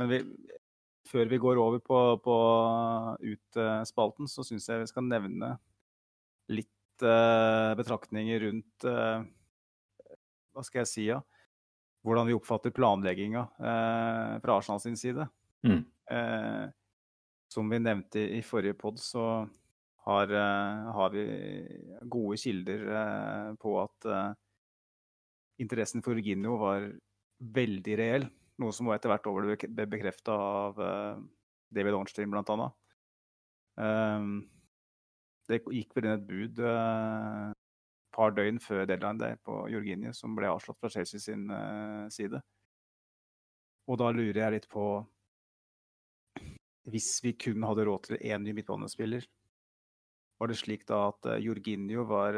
men vi, før vi går over på, på ut-spalten, så syns jeg vi skal nevne litt eh, betraktninger rundt uh, Hva skal jeg si, ja? Hvordan vi oppfatter planlegginga uh, fra Arsenal sin side. Mm. Eh, som vi nevnte i, i forrige pod, så har, eh, har vi gode kilder eh, på at eh, interessen for Virginio var veldig reell. Noe som etter hvert ble bekrefta av eh, David Ornstein, blant annet. Ehm, det gikk vel inn et bud et par døgn før deadline der på Jorginho, som ble avslått fra Chelsea sin eh, side. Og da lurer jeg litt på Hvis vi kun hadde råd til én ny midtbanespiller, var det slik da at uh, Jorginho var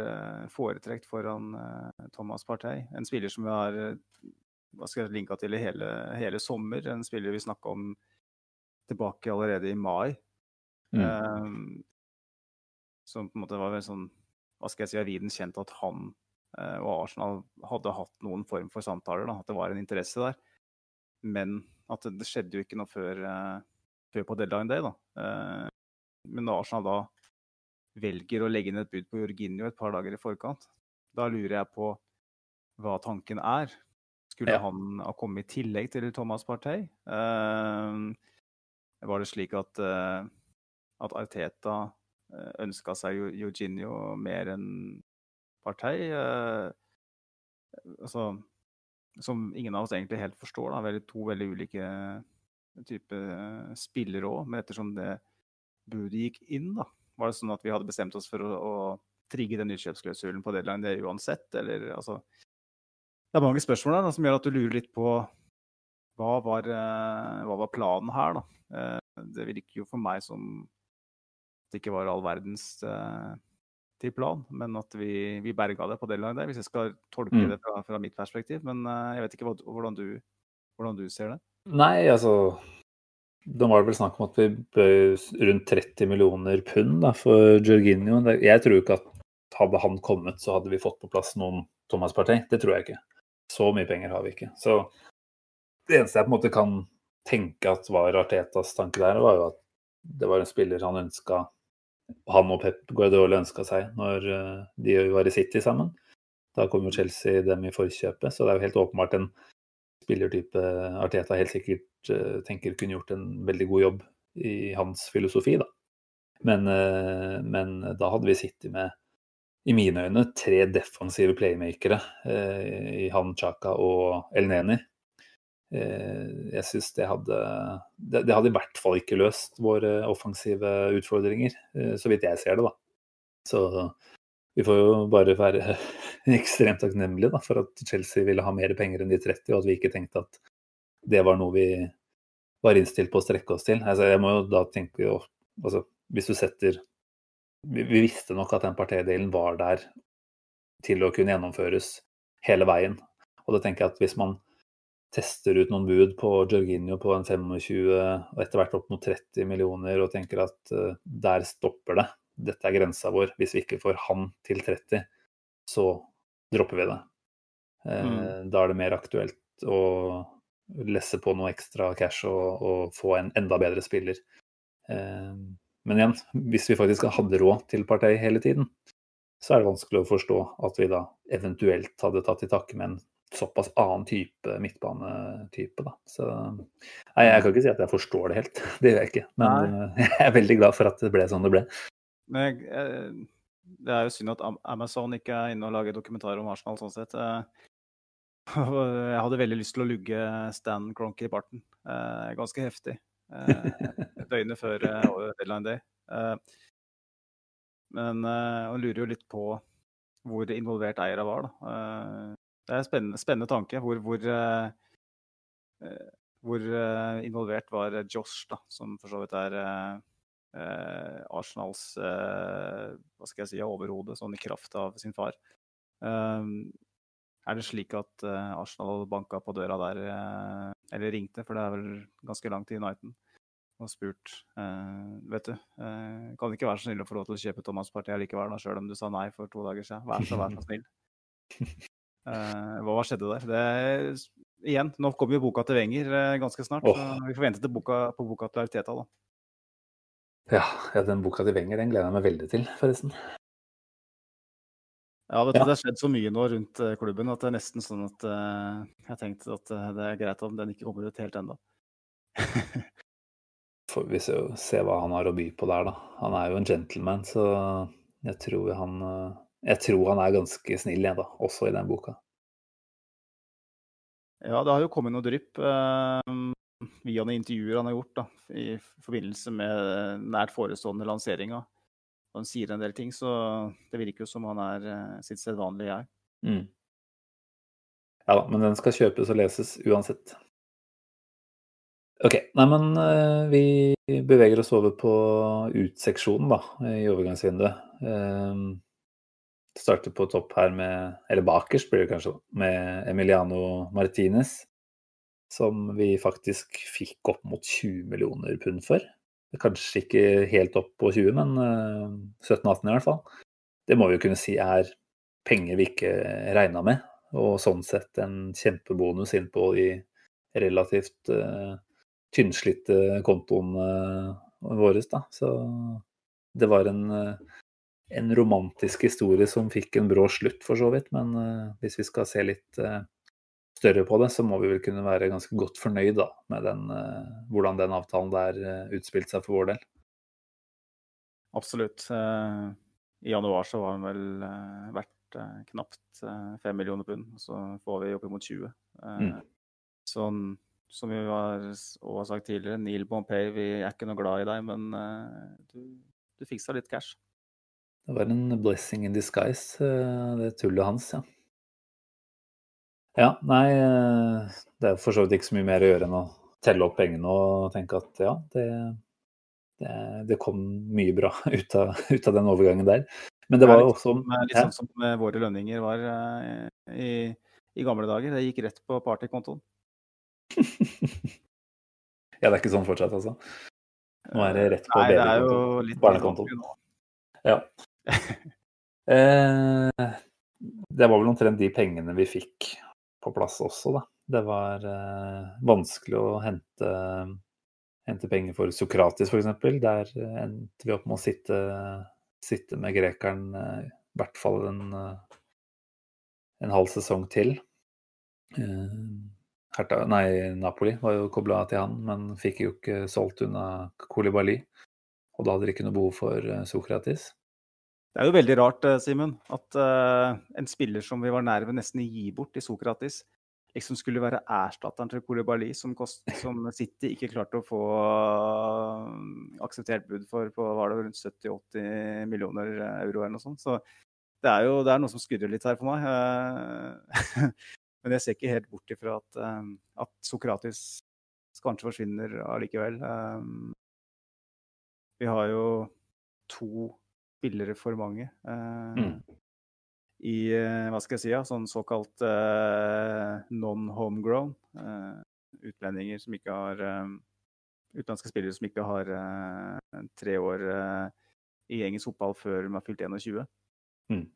foretrekt foran eh, Thomas Partey? En spiller som vi har eh, hva skal jeg linka til i hele, hele sommer. En spiller vi snakka om tilbake allerede i mai. Mm. Ehm, som på en måte var sånn Hva skal jeg si, aviden viden kjent at han eh, og Arsenal hadde hatt noen form for samtaler. Da, at det var en interesse der. Men at det, skjedde jo ikke noe før, eh, før på deadline day. Da. Eh, men når Arsenal da velger å legge inn et bud på Jorginho et par dager i forkant, da lurer jeg på hva tanken er. Skulle Ja. han ha kommet i tillegg til Thomas Partey? Eh, var det slik at, uh, at Arteta ønska seg Eugenio mer enn Partey? Uh, altså, som ingen av oss egentlig helt forstår. Da. Veldig, to veldig ulike typer spillere òg. Men ettersom det budet gikk inn, da, var det sånn at vi hadde bestemt oss for å, å trigge den utkjøpsklausulen på deadline det uansett, eller altså Det er mange spørsmål der da, som gjør at du lurer litt på hva var, uh, hva var planen her, da. Det virker jo for meg som det ikke var all verdens uh, til plan, men at vi, vi berga det på deadline der, hvis jeg skal tolke mm. det fra, fra, mitt perspektiv. Men jeg vet ikke hvordan, du, hvordan, du, ser det? Nei, altså Da var det vel snakk om at vi bød rundt 30 millioner pund da, for Jorginho. Jeg tror ikke at hadde han kommet, så hadde vi fått på plass noen Thomas Partey. Det tror jeg ikke. Så mye penger har vi ikke. Så det eneste jeg på en måte kan tenke at var Artetas tanke der, var jo at det var en spiller han ønska han og Pep Guardiola ønska seg når eh, de var i City sammen. Da kom jo Chelsea dem i forkjøpet, så det er jo helt åpenbart en spillertype Arteta helt sikkert uh, tenker kunne gjort en veldig god jobb i hans filosofi, da. Men, uh, men da hadde vi sittet med i mine øyne tre defensive playmakere eh, i han Chaka og El Neni. Eh, jeg syns det hadde det, det, hadde i hvert fall ikke løst våre offensive utfordringer, eh, så vidt jeg ser det, da. Så vi får jo bare være [LAUGHS] ekstremt takknemlige da, for at Chelsea ville ha mer penger enn de 30, og at vi ikke tenkte at det var noe vi var innstilt på å strekke oss til. Altså, jeg må jo da tenke altså, Hvis du setter vi, vi visste nok at den partidelen var der til å kunne gjennomføres hele veien. Og da tenker jeg at hvis man tester ut noen bud på Jorginho på en 25 og etter hvert opp mot 30 millioner og tenker at uh, der stopper det, dette er grensa vår, hvis vi ikke får han til 30, så dropper vi det. Uh, mm. Da er det mer aktuelt å lesse på noe ekstra cash og, og få en enda bedre spiller. Uh, men igjen, hvis vi faktisk hadde råd til Partey hele tiden, så er det vanskelig å forstå at vi da eventuelt hadde tatt i takke med en såpass annen type midtbanetype. Da. Så nei, jeg kan ikke si at jeg forstår det helt, [LAUGHS] det gjør jeg ikke. Men nei. [LAUGHS] jeg er veldig glad for at det ble sånn det ble. Men jeg, det er jo synd at Amazon ikke er inne og lager dokumentar om Arsenal sånn sett. Eh, [LAUGHS] jeg hadde veldig lyst til å lugge Stan Cronky i barten. Eh, ganske heftig. døgnet før deadline day. Men han lurer jo litt på hvor involvert eierne var. Da. Det er en spennende, spennende tanke. Hvor, hvor, hvor, involvert var Josh, da, som for så vidt er Arsenals hva skal jeg si, overhode, sånn i kraft av sin far. Er det slik at Arsenal banka på døra der, eller ringte, for det er vel ganske langt til Uniten? og spurt uh, vet du, uh, kan det ikke være så snill å få lov til å kjøpe Thomas Partiet likevel, da, sjøl om du sa nei for to dager siden? Vær så, vær så snill. [LAUGHS] Uh, hva skjedde der? Det, igjen, nå kommer jo boka til Wenger ganske snart. Oh. så Vi får vente boka, på boka til Arteta, da. Ja, ja, den boka til Wenger den gleder jeg meg veldig til, forresten. Ja, vet du, ja. det har skjedd så mye nå rundt klubben at det er nesten sånn at jeg tenkte tenkt at det er greit om den ikke kommer ut helt ennå. [LAUGHS] får vi se, se, hva han har å by på der, da. Han er jo en gentleman, så jeg tror han, jeg tror han er ganske snill, jeg, da. Også i den boka. Ja, det har jo kommet noe drypp eh, via noen intervjuer han har gjort da, i forbindelse med nært forestående lanseringa. Han sier en del ting, så det virker jo som han er eh, sitt sedvanlige jeg. Mm. Ja da, men den skal kjøpes og leses uansett. Ok, nei, men eh, vi beveger oss over på utseksjonen da, i overgangsvinduet. Uh, starter på topp her med, eller bakerst blir det kanskje, med Emiliano Martinez. Som vi faktisk fikk opp mot 20 millioner pund for. Kanskje ikke helt opp på 20, men uh, eh, 17-18 i hvert fall. Det må vi jo kunne si er penger vi ikke regna med, og sånn sett en kjempebonus inn på de relativt uh, tynnslitte kontoene våre. Da. Så det var en, en, romantisk historie som fikk en brå slutt, for så vidt. Men uh, hvis vi skal se litt uh, større på det, så må vi vel kunne være ganske godt fornøyd da, med den, uh, hvordan den avtalen der utspilte seg for vår del. Absolutt. I januar så var den vel verdt knapt fem millioner pund, og så får vi oppimot 20. Mm. Sånn som vi har, har sagt tidligere, Neil Bompay, vi er ikke noe glad i deg, men du, du fiksa litt cash. Det var en blessing in disguise, det tullet hans, ja. Ja, nei, det er for så vidt ikke så mye mer å gjøre enn å telle opp pengene og tenke at ja, det, det, det kom mye bra [LAUGHS] ut av, ut av, den overgangen der. Men det var jo også Litt sånn som våre lønninger var i, i, gamle dager. Det gikk rett på partykontoen. [LAUGHS] ja, det er ikke sånn fortsatt, altså? Nå er det rett på. Barnekontoen. Ja. [LAUGHS] eh, det var vel omtrent de pengene vi fikk på plass også, da. Det var eh, vanskelig å hente hente penger for Sokratis f.eks. Der eh, endte vi opp med å sitte, sitte med grekeren eh, i hvert fall en, eh, en halv sesong til. Herta, nei, Napoli var jo kobla til han, men fikk jo ikke solgt unna Kolibali. Og da hadde de ikke noe behov for Sokratis. Det er jo veldig rart, Simen, at uh, en spiller som vi var nær ved nesten å gi bort i Sokratis, liksom skulle være erstatteren til Kolibali, som, kost, som City ikke klarte å få uh, akseptert bud for på var det rundt 70-80 millioner euro eller noe sånt. Så det er jo det er noe som skurrer litt her for meg. Uh, [LAUGHS] men jeg ser ikke helt bort ifra at, at Sokratis kanskje forsvinner allikevel. Vi har jo to spillere for mange. Uh, mm i eh, hva skal jeg si, ja, sånn såkalt uh, non-homegrown. Utlendinger som ikke har Utenlandske spillere som ikke har tre år i engelsk fotball før de har fylt 21. Mm.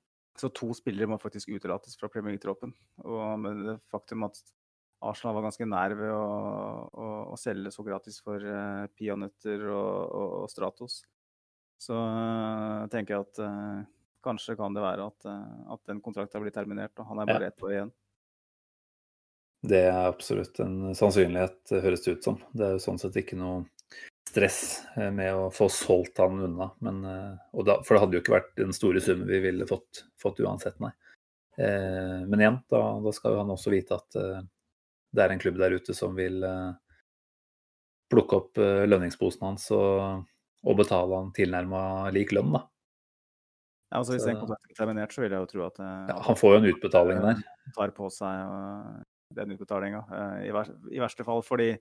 Så to spillere må faktisk utelates fra Premier League-troppen. Og med det faktum at Arsenal var ganske nær ved å, å, å selge så gratis for uh, peanøtter og, og, og, Stratos, så tenker jeg at kanskje kan det være at, uh, at den kontrakten har blitt terminert, og han er bare ja. ett år igjen. Det er absolutt en sannsynlighet, høres det ut som. Det er jo sånn sett ikke noe stress eh, med å få solgt han unna. Men, eh, da, for det hadde jo ikke vært den store summen vi ville fått, fått uansett, nei. Men igjen, da, da, skal jo han også vite at det er en klubb der ute som vil plukke opp lønningsposen hans og, og betale han tilnærma lik lønn, da. Ja, altså Hvis den kontrakten er terminert, så vil jeg jo tro at ja, Han får jo en utbetaling der. Tar på seg den utbetalinga. Eh, I, I, verste fall fordi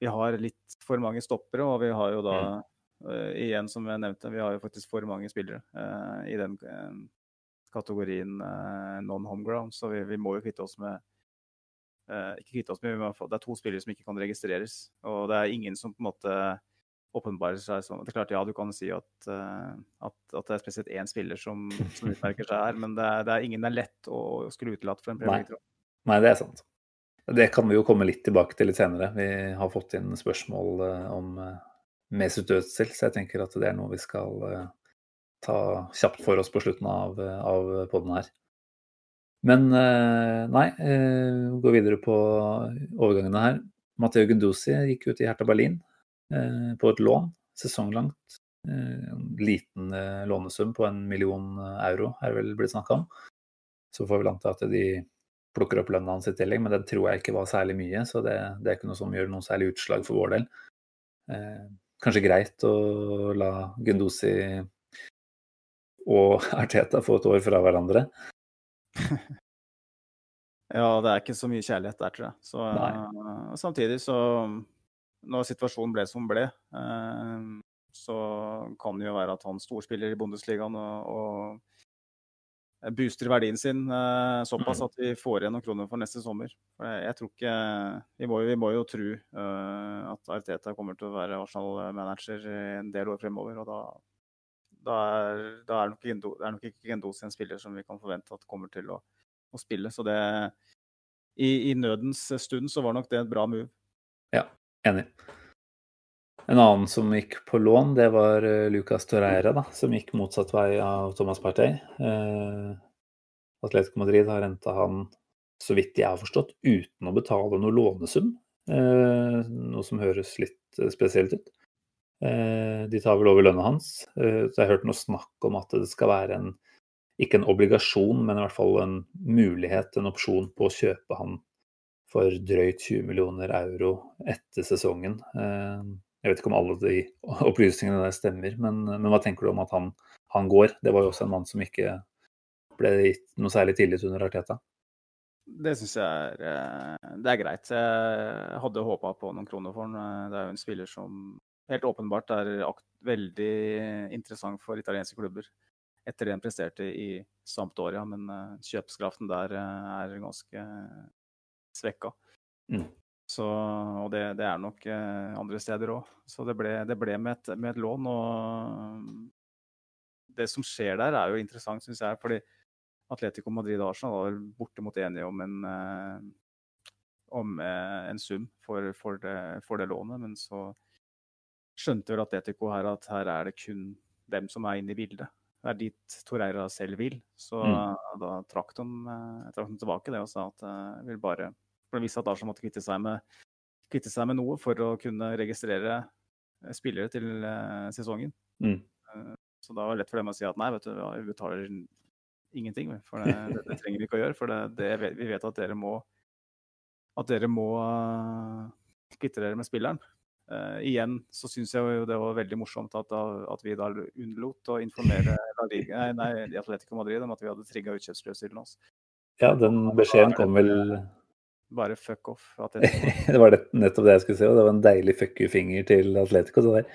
vi har litt for mange stoppere, og vi har jo da mm. uh, igjen som jeg nevnte, vi har jo faktisk for mange spillere uh, i den uh, kategorien non-homeground. Så vi, vi, må jo kvitte oss med Ikke kvitte oss med, det er to spillere som ikke kan registreres. Og det er ingen som på en måte åpenbarer seg sånn. Det er klart, ja, du kan si at, uh, at, at det er spesielt én spiller som, som utmerker seg her, men det er, det er, ingen det er lett å skulle utelate for en Premier League. Nei. det er sant. Det kan vi jo komme litt tilbake til litt senere. Vi har fått inn spørsmål uh, om uh, Mesut Özil, så jeg tenker at det er noe vi skal ta kjapt for oss på slutten av, av poden her. Men nei, gå videre på overgangene her. Matteo Gunduzi gikk ut i Hertha Berlin. Eh, på et lån, sesonglangt. Eh, en liten eh, lånesum på en million euro er det vel blitt snakka om. Så får vi anta at de plukker opp lønna hans i tillegg, men den tror jeg ikke var særlig mye. Så det, det er ikke noe som gjør noe særlig utslag for vår del. kanskje greit å la Gundosi og [LAUGHS] Arteta få et år fra hverandre. [LAUGHS] ja, det er ikke så mye kjærlighet der, tror jeg. Så, samtidig så når situasjonen ble som ble, eh, så kan det jo være at han storspiller i Bundesligaen og, og booster verdien sin eh, såpass mm. at vi får igjen noen kroner for neste sommer. Jeg tror ikke Vi må, vi må jo tro eh, at Arteta kommer til å være Arsenal-manager en del år fremover. og da da er, da er, nok, Gendo, er nok ikke Gendosi en spiller som vi kan forvente at kommer til å, å spille. Så det i, i, nødens stund så var nok det et bra move. Ja, Enig. En annen som gikk på lån, det var uh, Lucas Torreira, da, som gikk motsatt vei av Thomas Partey. Eh, Atletico Madrid har henta han så vidt jeg har forstått, uten å betale noe lånesum. Eh, noe som høres litt eh, spesielt ut. Eh, de tar vel over lønna hans. Så jeg har hørt noe snakk om at det skal være en ikke en obligasjon, men i hvert fall en mulighet, en opsjon på å kjøpe han for drøyt 20 millioner euro etter sesongen. Jeg vet ikke om alle de opplysningene der stemmer, men, men hva tenker du om at han, han, går? Det var jo også en mann som ikke ble gitt noe særlig tillit under Arteta. Det syns jeg er, eh, det er greit. Jeg hadde håpa på noen kroner for han. Det er jo en spiller som helt åpenbart er veldig interessant for italienske klubber. Etter det han presterte i Sampdoria, men eh, kjøpskraften der eh, er ganske svekka. Mm. Så, og det, det, er nok andre steder òg. Så det ble, det ble med, et, med, et, lån. Og det som skjer der, er jo interessant, syns jeg. fordi Atletico Madrid og Arsenal var bortimot enige om en, eh, om eh, en sum for, for, det, for, det, lånet, men så skjønte vel Atletico her at her er det kun dem som er inne i bildet. Det er dit Torreira selv vil. Så mm. da trakk de, eh, trakk de, tilbake det og sa at jeg vil bare For de visste at Arsenal måtte kvitte seg, med, kvitte seg med noe for å kunne registrere spillere til sesongen. Mm. Så da var det lett for dem å si at nei, vet du, vi betaler ingenting. For det, [LAUGHS] det, det, trenger vi ikke å gjøre. For det, vi vet at dere må at dere må kvitte dere med spilleren. Uh, igjen så syns jeg jo det var veldig morsomt at, at vi da unnlot å informere nei, nei, Atletico Madrid om at vi hadde trigga utkjøpsklausulen oss. Ja, den beskjeden kom vel Bare fuck off. [LAUGHS] det var nettopp det jeg skulle si, og det var en deilig fuck you-finger til Atletico. Så der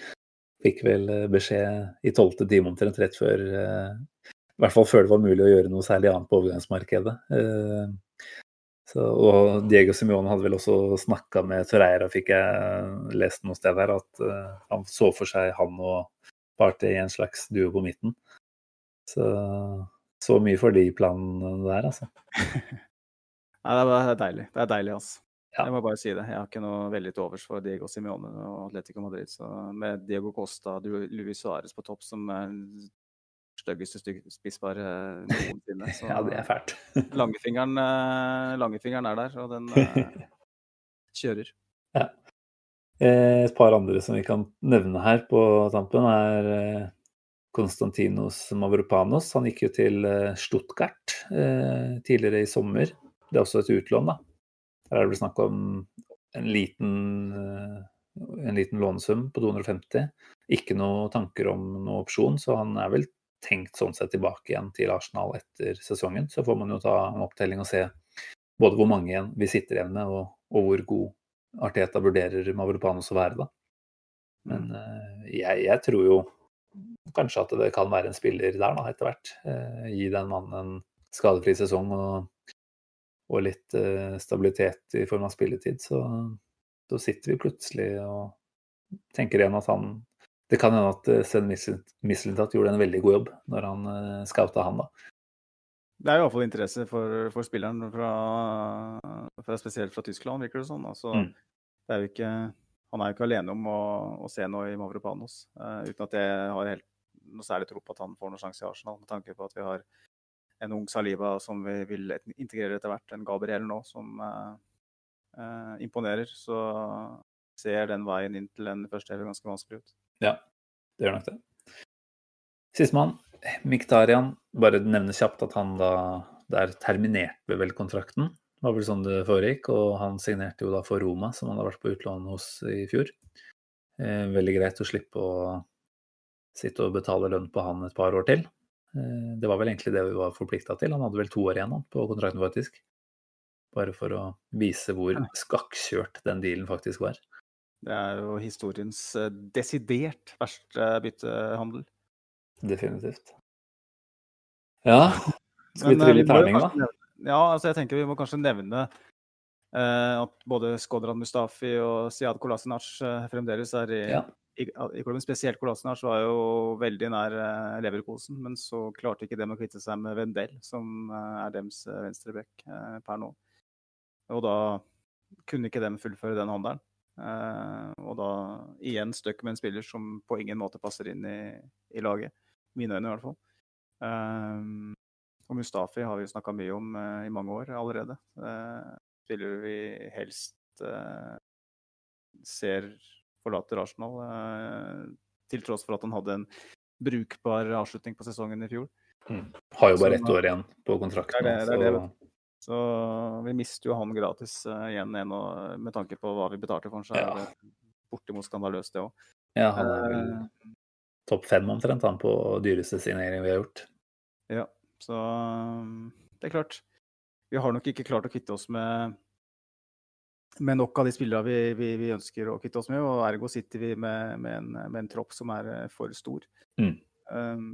fikk vel eh, beskjed i tolvte time omtrent rett før i hvert fall før det var mulig å gjøre noe særlig annet på overgangsmarkedet. Eh, så, og Diego Simione hadde vel også snakka med Torreira, fikk jeg lest noe sted der, at uh, han så for seg han og Party i en slags duo på midten. Så, så mye for de planene der, altså. [LAUGHS] Nei, det er deilig. Det er deilig, altså. Ja. Jeg må bare si det. Jeg har ikke noe veldig til overs for Diego Simione og Atletico Madrid. Så med Diego Costa og Luis Suárez på topp, som er styggeste spissbare noensinne. [LAUGHS] Så ja, det er fælt. [LAUGHS] langefingeren, eh, langefingeren, er der, og den uh, [LAUGHS] kjører. Ja. Eh, et par andre som vi kan nevne her på tampen, er Konstantinos Mavropanos. Han gikk jo til Stuttgart tidligere i sommer. Det er også et utlån, da. Her er det snakk om en liten, en liten lånesum på 250. Ikke noe tanker om noe opsjon, så han er vel tenkt sånn sett tilbake igjen til Arsenal etter sesongen. Så får man jo ta en opptelling og se både hvor mange igjen vi sitter igjen med, og, og hvor god Arteta vurderer Mavropanos å være. da. Men uh, jeg, jeg, tror jo kanskje at det kan være en spiller der da, etter hvert. Uh, gi den mannen en skadefri sesong og, og litt uh, stabilitet i form av spilletid. Så, så sitter vi plutselig og tenker igjen at han det kan hende at eh, Sven Mislintat gjorde en veldig god jobb når han uh, scouta han, da. Det er jo iallfall interesse for, for spilleren, fra, fra, spesielt fra Tyskland, virker det sånn. Altså, mm. det er ikke, han er jo ikke alene om å, å se noe i Mavropanos, uh, uten at jeg har helt noe særlig tro på at han får noen sjanse i Arsenal, med tanke på at vi har en ung Saliba som vi vil integrere etter hvert, en Gabriel nå som uh, uh, imponerer. Så ser den veien inn til en første elver ganske vanskelig ut. Ja, det gjør nok det. Sistemann, Miktarian. Bare nevne kjapt at han da Der terminerte vel kontrakten. Det var vel sånn det foregikk. Og han signerte jo da for Roma, som han har vært på utlån hos i fjor. Eh, veldig greit å slippe å sitte og betale lønn på han et par år til. Eh, det var vel egentlig det vi var forplikta til. Han hadde vel to år igjen på kontrakten, faktisk. Bare for å vise hvor skakkjørt den dealen faktisk var. Det er jo historiens eh, desidert verste byttehandel. Definitivt. Ja, [LAUGHS] skal vi eh, trille terning, da? Ja, altså jeg tenker vi må kanskje nevne eh, at både Skodran Mustafi og Siad Kolasinac eh, fremdeles er i, ja. I, i klubben. Spesielt Kolasinac var jo veldig nær eh, Leverkosen, men så klarte ikke dem å kvitte seg med Wendel, som eh, er dems venstreback per nå. Og da kunne ikke dem fullføre den handelen. Og da igjen stuck med en spiller som på ingen måte passer inn i, i laget. Mine øyne, i hvert fall. Og Mustafi har vi snakka mye om eh, i mange år allerede. Eh, spiller vi helst eh, ser forlater Arsenal, eh, til tross for at han hadde en brukbar avslutning på sesongen i fjor. Har jo bare ett år igjen på kontrakten. Det er det- det er så- Så vi mister jo han gratis uh, igjen og, med tanke på hva vi betalte for han. Så Ja. er det bortimot skandaløst, det òg. ja, han er vel topp fem omtrent, han, på dyreste signering vi har gjort. Ja, så um, det er klart. Vi har nok ikke klart å kvitte oss med, med nok av de spillerne vi, vi, vi ønsker å kvitte oss med, og ergo sitter vi med, med, en, med en tropp som er eh, for stor. Mm. Um,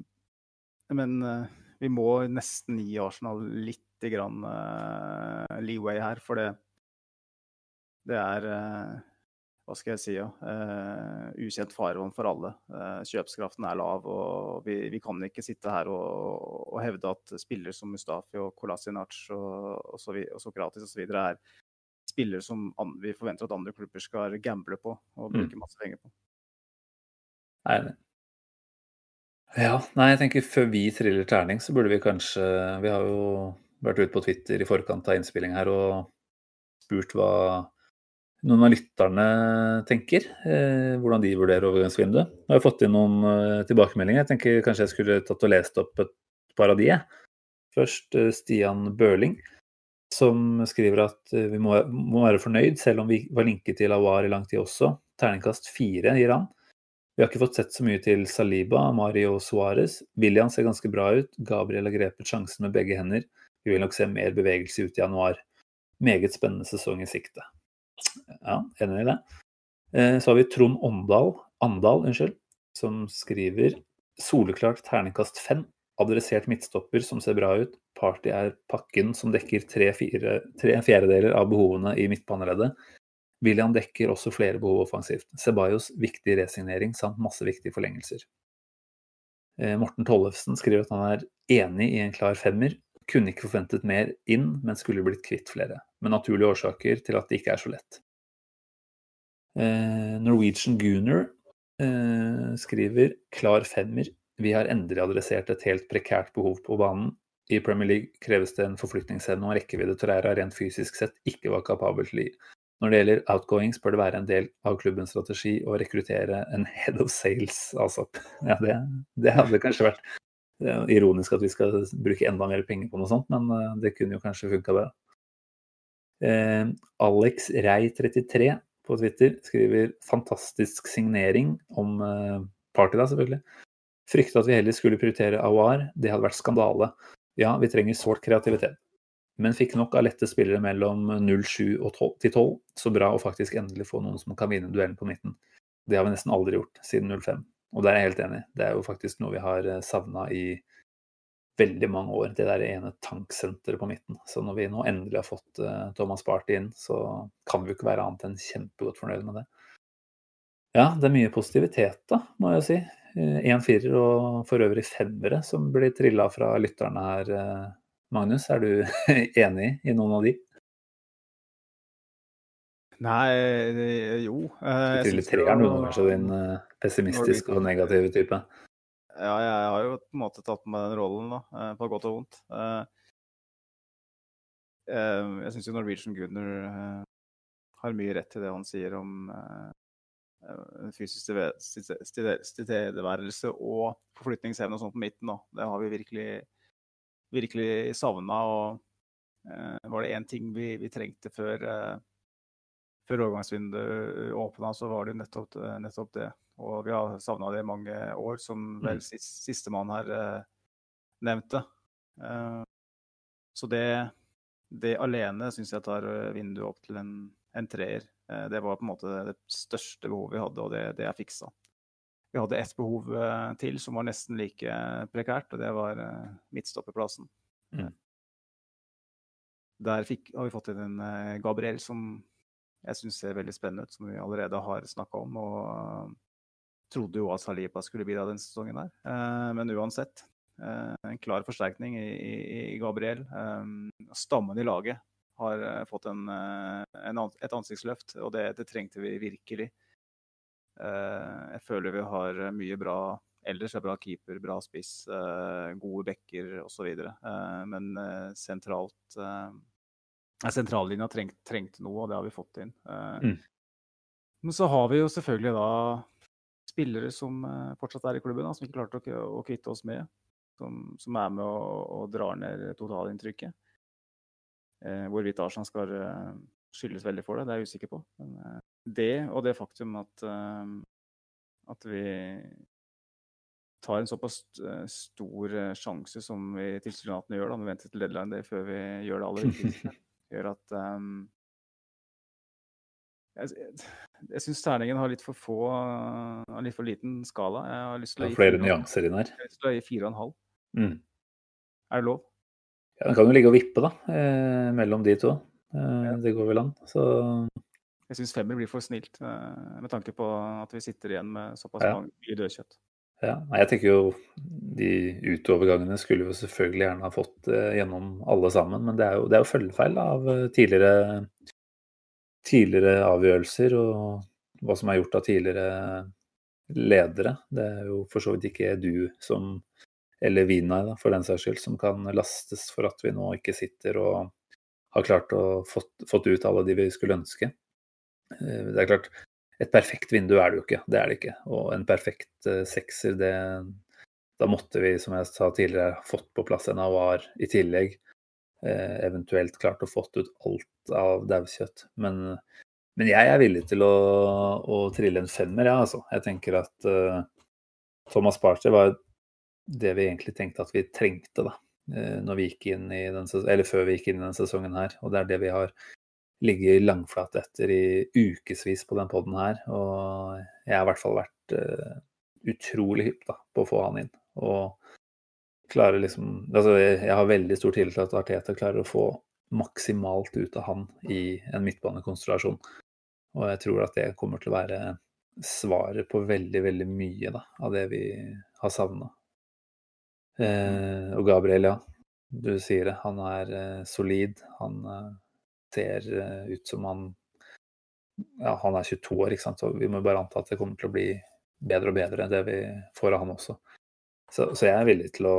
men eh, vi må nesten gi Arsenal litt grann uh, leeway her, for det, det er uh, hva skal jeg si, ja, uh, ukjent farvann for alle. Uh, kjøpskraften er lav, og vi, vi kan ikke sitte her og, og hevde at spillere som Mustafi og Kolasinac og, og, så, og Sokratis osv. er spillere som vi forventer at andre klubber skal gamble på og bruke masse penger på. Nei, Ja, nei, jeg tenker før vi triller terning, så burde vi kanskje Vi har jo vært ute på Twitter i forkant av innspilling her og spurt hva noen av lytterne tenker. Eh, hvordan de vurderer overgangsvinduet. Nå har jeg fått inn noen eh, tilbakemeldinger. Jeg tenker kanskje jeg skulle tatt og lest opp et par av de. Først eh, Stian Børling, som skriver at eh, vi må, må være fornøyd, selv om vi var linket til Awar i lang tid også. Terningkast fire gir han. Vi har ikke fått sett så mye til Saliba, Mario Suárez. William ser ganske bra ut. Gabriel har grepet sjansen med begge hender. Vi vil nok se mer bevegelse ut i januar. Meget spennende sesong i sikte. Ja, enig i det. Eh, Så har vi Trond Omdal, Andal, unnskyld, som skriver soleklart terningkast fem. Adressert midtstopper som ser bra ut. Party er pakken som dekker tre, fire, tre fjerdedeler av behovene i midtbaneleddet. William dekker også flere behov offensivt. Ceballos viktig resignering samt masse viktige forlengelser. Eh, Morten Tollefsen skriver at han er enig i en klar femmer. Kunne ikke forventet mer inn, men skulle blitt kvitt flere. Med naturlige årsaker til at det ikke er så lett. Eh, Norwegian Gooner eh, skriver klar femmer. Vi har endelig adressert et helt prekært behov på banen. I Premier League kreves det en forflytningsevne og rekkevidde Torreira rent fysisk sett ikke var kapabel til å gi. Når det gjelder outgoings, bør det være en del av klubbens strategi å rekruttere en head of sales, altså. Ja, det, det hadde kanskje vært ironisk at vi skal bruke enda mer penger på noe sånt, men eh, det kunne jo kanskje funka bra. Eh, Alex Rei33 på Twitter skriver 'fantastisk signering' om eh, Party, da, selvfølgelig. Frykter at vi heller skulle prioritere Awar. Det hadde vært skandale. Ja, vi trenger sårt kreativitet. Men fikk nok av lette spillere mellom 07 og 12, til 12. Så bra å faktisk endelig få noen som kan vinne duellen på midten. Det har vi nesten aldri gjort siden 05. Og der er jeg helt enig. Det er jo faktisk noe vi har savna i veldig mange år. Det der ene tanksenteret på midten. Så når vi nå endelig har fått eh, Thomas Party inn, så kan vi jo ikke være annet enn kjempegodt fornøyd med det. Ja, det er mye positivitet, da, må jeg si. Én firer og for øvrig femmere som blir trilla fra lytterne her. eh, Magnus, er du [LAUGHS] enig i noen av de? Nei, jo. eh, jeg Trille treeren, du ganger, så din eh, pessimistiske og negative type. Ja, jeg har jo på en måte tatt på meg den rollen, da, eh, på godt og vondt. Eh, eh, Jeg syns jo Norwegian Gunner eh, har mye rett i det han sier om eh, eh, fysisk tilste- tilste- tilstedeværelse og forflytningsevne og sånt på midten. Da. Det har vi virkelig, virkelig savna. Og eh, var det én ting vi, vi trengte før, eh, før overgangsvinduet åpna, så var det nettopp, nettopp det. Og vi har savna det i mange år, som vel sis- sistemann her eh, nevnte. Eh, så det, det alene syns jeg tar eh, vinduet opp til en, en treer. Eh, det var på en måte det største behovet vi hadde, og det, det er fiksa. Vi hadde ett behov eh, til som var nesten like prekært, og det var eh, midtstopperplassen. Mm. Der fikk, har vi fått inn en Gabriel som jeg syns ser veldig spennende ut, som vi allerede har snakka om. og trodde jo at Saliba skulle bidra denne sesongen her. Eh, men uansett, en klar forsterkning i, Gabriel. Stammen i laget har eh, fått en, eh, en, et ansiktsløft, og det, det trengte vi virkelig. Eh, jeg føler vi har mye bra ellers er bra keeper, bra spiss, gode backer osv. Men sentralt Sentrallinja trengt, trengte noe, og det har vi fått inn. Mm. Men så har vi jo selvfølgelig da spillere som fortsatt er i klubben, da, som ikke klarte å kvitte oss med. Som, som er med og, og drar ned totalinntrykket. Hvorvidt Arsenal skal skyldes veldig for det, det er jeg usikker på. Men det og det faktum at at vi tar en såpass eh, stor eh, sjanse som vi tilsynelatende gjør, da, vi venter til deadline det før vi gjør det aller viktigste, [LAUGHS] gjør at um, Jeg, jeg syns terningen har litt for få har litt for liten skala. Jeg har lyst til å gi flere nyanser inn her. Jeg har lyst til å gi fire og en halv. Mm. Er det lov? Ja, Den kan jo ligge og vippe da, eh, mellom de to. Eh, det går vel an. Så jeg syns femmer blir for snilt, eh, med tanke på at vi sitter igjen med såpass Ja. mange dødkjøtt. ja, nei, jeg tenker jo de utovergangene skulle vi jo selvfølgelig gjerne ha fått eh, gjennom alle sammen, men det er jo, det er jo følgefeil av eh, tidligere, tidligere avgjørelser og hva som er gjort av tidligere ledere. Det er jo for så vidt ikke du som, eller Vinai for den saks skyld, som kan lastes for at vi nå ikke sitter og har klart å fått, fått ut alle de vi skulle ønske. Eh, Det er klart, et perfekt vindu er det jo ikke. Det er det ikke. Og en perfekt eh, sekser, det Da måtte vi, som jeg sa tidligere, fått på plass en avar i tillegg. Eh, eventuelt klart å fått ut alt av daukjøtt. Men, men jeg er villig til å, å trille en femmer, ja, altså. Jeg tenker at uh, Thomas Party var det vi egentlig tenkte at vi trengte, da. eh, Når vi gikk inn i den, eller før vi gikk inn i denne sesongen her. Og det er det vi har ligget langflat etter i ukevis på den poden her. Og jeg har i hvert fall vært uh, utrolig hypp da, på å få han inn. Og klarer liksom Altså, jeg har veldig stor tillit til at Arteta klarer å få maksimalt ut av han i en midtbanekonstellasjon. Og jeg tror at det kommer til å være svaret på veldig, veldig mye da, av det vi har savna. Eh, og Gabriel, ja. Du sier det. Han er eh, solid. Han eh, ser eh, ut som han ja, han er 22 år, ikke sant? så vi må bare anta at det kommer til å bli bedre og bedre det vi får av han også. Så, så jeg er villig til å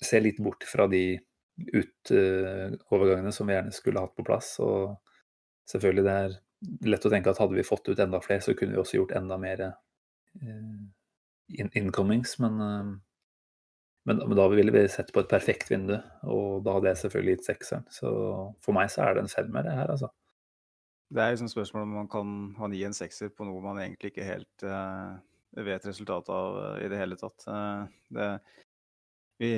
se litt bort fra de utovergangene som vi gjerne skulle hatt på plass. Og selvfølgelig det er lett å tenke at hadde vi fått ut enda flere, så kunne vi også gjort enda mer eh, in incomings, men eh, men, men da ville vi sett på et perfekt vindu, og da hadde jeg selvfølgelig gitt sekseren. Så for meg så er det en femmer, det her, altså. Det er liksom spørsmål om man kan han gi en sekser på noe man egentlig ikke helt uh, vet resultatet av uh, i det hele tatt. Uh, det, vi,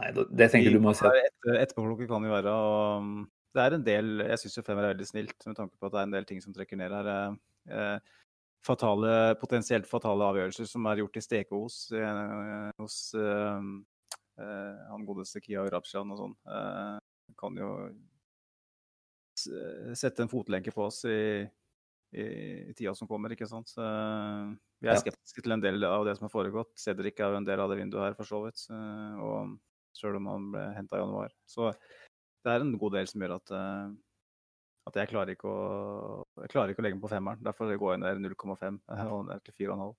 Nei, det tenker vi du må kan si være kan vi være. og mm, Det er en del Jeg syns femmer er veldig snilt, med tanke på at det er en del ting som trekker ned her. Eh, eh, fatale, potensielt fatale avgjørelser som er gjort i stekehos eh, hos eh, eh, han godeste Kia Rabshan og sånn. Eh, kan jo sette en fotlenke på oss i, i, i tida som kommer, ikke sant. Så, eh, vi er skeptiske til en del av det som har foregått. Cedric er jo en del av det vinduet her, for så vidt. eh, Og sjøl om han ble henta i januar. Så det er en god del som gjør at eh, at jeg klarer ikke å, klarer ikke å legge den på femmeren. Derfor går jeg ned 0,5 [LAUGHS] og ned til 4,5.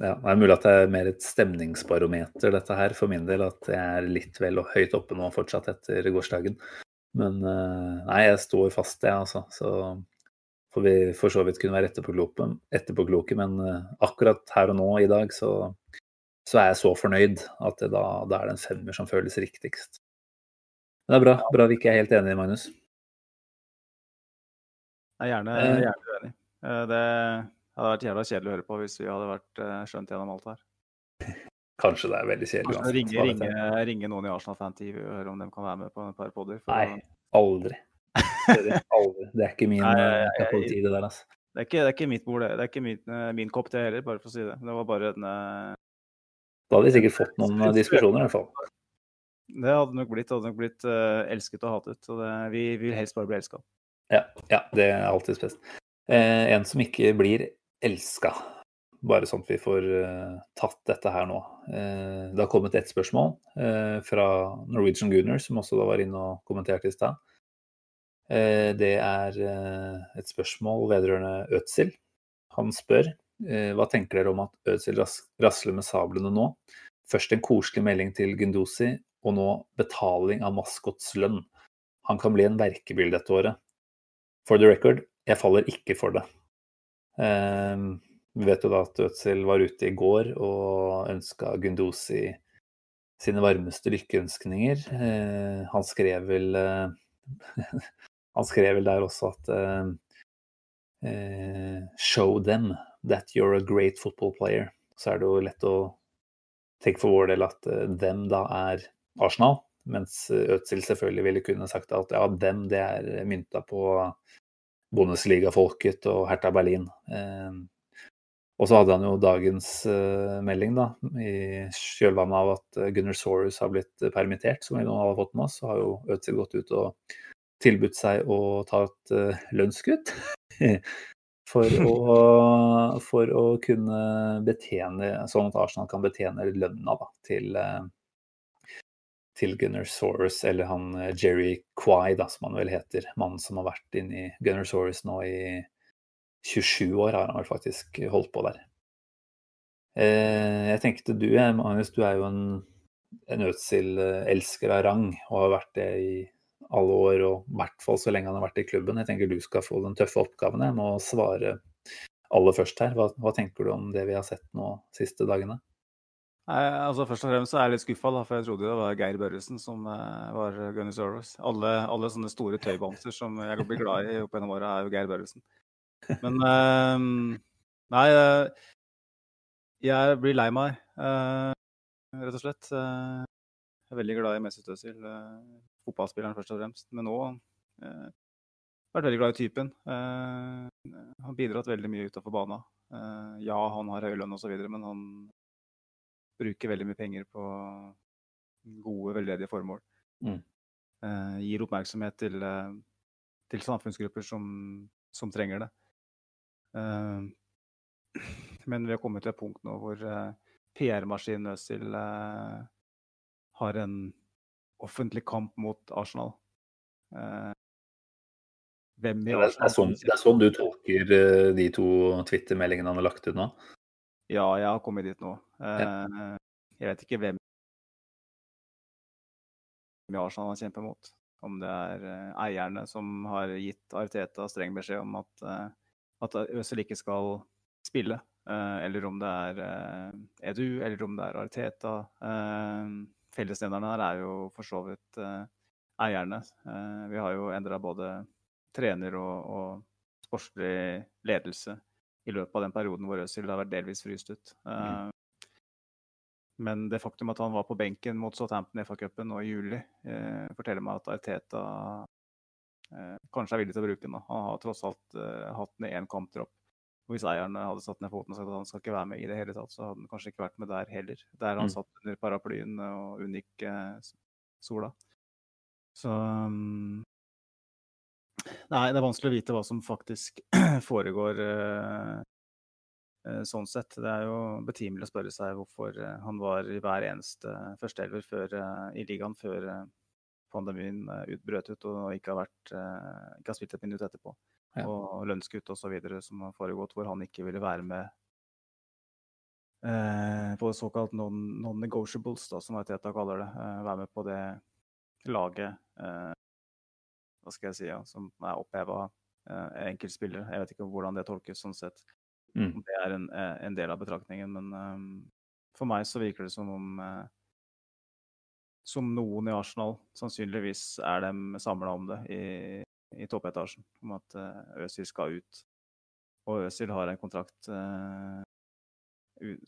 ja, Det er mulig at det er mer et stemningsbarometer, dette her, for min del. At jeg er litt vel og høyt oppe nå fortsatt etter gårsdagen. Men eh, nei, jeg står fast, jeg, altså. Så får vi for så vidt kunne være etterpåkloke, etterpåkloke men eh, akkurat her og nå i dag så, så er jeg så fornøyd at det da, da er det en femmer som føles riktigst. Men det er bra. Bra vi ikke er helt enige, Magnus. Jeg er gjerne, Eh. gjerne uenig. Eh, Det hadde vært jævla kjedelig å høre på hvis vi hadde vært eh, skjønt gjennom alt her. Kanskje det er veldig kjedelig. Kanskje ringe, ringe, ringe noen i Arsenal-fan-TV og høre om de kan være med på et par podder. Nei, aldri. [LAUGHS] Aldri. Det er ikke min Nei, jeg- jeg- cup det der, altså. Det er, ikke, det er ikke mitt bord, det. Det er ikke min, min kopp, det heller, bare for å si det. Det var bare en Da hadde vi sikkert fått noen diskusjoner, i hvert fall. Det hadde nok blitt, hadde nok blitt uh, elsket og hatet. Og det, vi, vi vil helst bare bli elska. Ja, ja, det er alltid best. Eh, en som ikke blir elska, bare sånn at vi får eh, tatt dette her nå. Eh, det har kommet ett spørsmål eh, fra Norwegian Gunner, som også da var inne og kommenterte i stad. Eh, det er eh, et spørsmål vedrørende Øtzil. Han spør hva tenker dere om at Øzil ras rasler med sablene nå? Først en koselig melding til Gundosi, og nå betaling av maskots lønn. Han kan bli en verkebyll dette året. For the record, jeg faller ikke for det. Eh, vi vet jo da at Øzil var ute i går og ønska Gundosi sine varmeste lykkeønskninger. Eh, han skrev vel eh, [LAUGHS] Han skrev vel der også at eh, Show them that you're a great football player. Så er det jo lett å tenke for vår del at dem da er Arsenal. Mens Øtzil selvfølgelig ville kunne sagt at ja, dem det er mynta på Bundesliga-folket og Hertha Berlin. Eh, og så hadde han jo dagens uh, melding, da, i kjølvannet av at Gunnar Saurus har blitt permittert, som vi nå har fått med oss. Så har jo Øtzil gått ut og tilbudt seg å ta et lønnskutt. [LAUGHS] for, å, for å kunne betjene Sånn at Arsenal kan betjene lønna da, til, til Gunnar Saurus, eller han Jerry Quay, da, som han vel heter. Mannen som har vært inne i Gunnar Saurus nå i 27 år har han vel faktisk holdt på der. Eh, jeg tenkte du, Magnus, du er jo en, en Øtzil-elsker av rang og har vært det i alle år, og i hvert fall så lenge han har vært i klubben. Jeg tenker du skal få den tøffe oppgaven med å svare aller først her. Hva, hva, tenker du om det vi har sett nå siste dagene? Nei, altså Først og fremst er jeg litt skuffa, for jeg trodde det var Geir Børresen som uh, var Gunny Service. Alle, alle, sånne store tøybamser som jeg blir glad i opp gjennom åra, er jo Geir Børresen. Men uh, Nei, uh, jeg blir lei meg, rett og slett. Eh, jeg er veldig glad i Mesut Özil, fotballspilleren først og fremst. Men nå vært veldig glad i typen. han bidratt veldig mye utafor bana. ja, han har høy lønn osv., men han bruker veldig mye penger på gode, veldedige formål. Mm. gir oppmerksomhet til, til samfunnsgrupper som, som trenger det. Eh, men vi har kommet til et punkt nå hvor eh, PR-maskinen Øzil eh, har en offentlig kamp mot Arsenal. Hvem i Arsenal det er, sånn, det er sånn du tolker de to Twitter-meldingene han har lagt ut nå? Ja, jeg har kommet dit nå. Ja. Jeg vet ikke hvem i Arsenal han kjemper mot. Om det er eierne som har gitt Arteta streng beskjed om at at Øzil ikke skal spille. Eh, eller om det er eh, Edu, eller om det er Ariteta. Eh, fellesnevnerne her er jo for så vidt eierne. Vi har jo endra både trener og, og sportslig ledelse i løpet av den perioden hvor Øzil har vært delvis fryst ut. Mm. Men det faktum at han var på benken mot Southampton i FA-cupen nå i juli, eh, forteller meg at Arteta Eh, kanskje er villig til å bruke den. Da. Han har tross alt hatt ned én kamptropp. Og hvis eieren hadde satt ned foten og sagt at han skal ikke være med i det hele tatt, så hadde han kanskje ikke vært med der heller. Der han mm. satt under paraplyen og unngikk sola. Så um, Nei, det er vanskelig å vite hva som faktisk [CLEARS THROAT] foregår uh, sånn sett. Det er jo betimelig å spørre seg hvorfor han var i hver eneste førsteelver i ligaen før pandemien eh, brøt ut og ikke har, vært, eh, ikke har spilt et minutt etterpå. Ja. Og lønnskutt osv. som har foregått, hvor han ikke ville være med eh, på såkalt non-negotiables, non som Teta kaller det. Eh, være med på det laget eh, hva skal jeg si, ja, som er oppheva eh, enkeltspillere. Jeg vet ikke hvordan det tolkes sånn sett. Mm. Det er en, eh, en, del av betraktningen. Men um, for meg så virker det som om uh, som noen i Arsenal sannsynligvis er dem samla om det i, i, toppetasjen, om at uh, Øzil skal ut. Og Øzil har en kontrakt uh,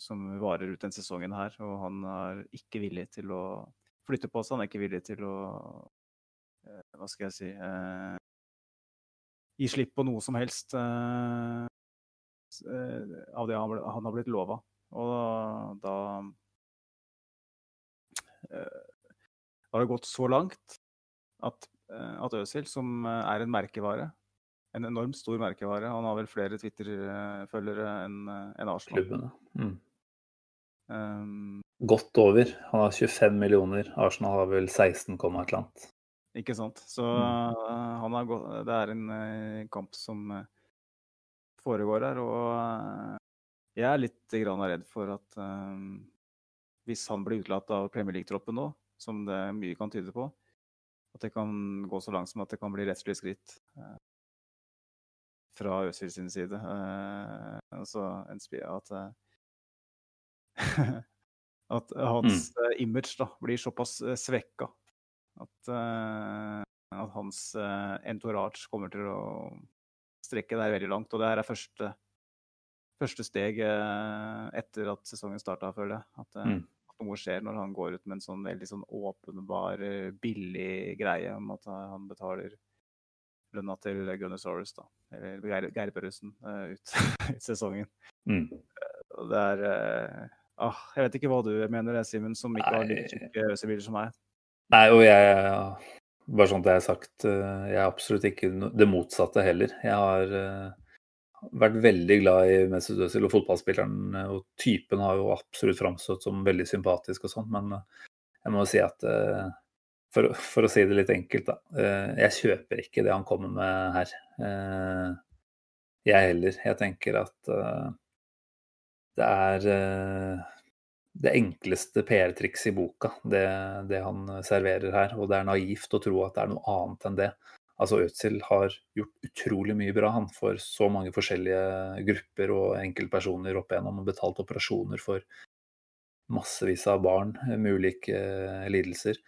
som varer ut den sesongen her, og han er ikke villig til å flytte på seg. Han er ikke villig til å Hva skal jeg si Gi slipp på noe som helst av det han, har blitt lova. Og da, da har det gått så langt at, eh, at Øzil, som eh, er en merkevare, en enormt stor merkevare Han har vel flere Twitter-følgere enn eh, en Arsenal. Klubben, Mm. Um, Godt over. Han har 25 millioner. Arsenal har vel 16, et eller annet. Ikke sant. Så mm. uh, gått, det er en uh, kamp som uh, foregår her. Og jeg er litt grann redd for at eh, hvis han blir utelatt av Premier League-troppen nå, som det mye kan tyde på, at det kan gå så langt som at det kan bli rettslige skritt uh, fra Øzil sin side. Uh, altså en spi- at uh, [LAUGHS] at hans mm. image da blir såpass svekka at, eh, at hans eh, entourage kommer til å strekke der veldig langt. Og det her er første, første steg eh, etter at sesongen starta, føler jeg. At, Mm. at noe skjer når han går ut med en sånn veldig sånn åpenbar, billig greie om at han betaler lønna til Gunnosaurus, da. Eller Geir, Geir Børresen eh, ut, [LAUGHS] ut sesongen. Mm. Og det er uh, ah, Jeg vet ikke hva du mener, Simen, som ikke har like tjukke øsebiler som meg. Nei, og jeg Bare sånn at jeg har sagt, eh, jeg er absolutt ikke det motsatte heller. Jeg har eh, vært veldig glad i Mesut Özil og fotballspilleren, eh, og typen har jo absolutt framstått som veldig sympatisk og sånn, men jeg må si at for, for å si det litt enkelt, da. Jeg kjøper ikke det han kommer med her. Jeg heller. Jeg tenker at det er det enkleste PR-trikset i boka, det, det han serverer her. Og det er naivt å tro at det er noe annet enn det. Altså Øtzil har gjort utrolig mye bra han for så mange forskjellige grupper og enkeltpersoner opp igjennom og betalt operasjoner for massevis av barn med ulike lidelser.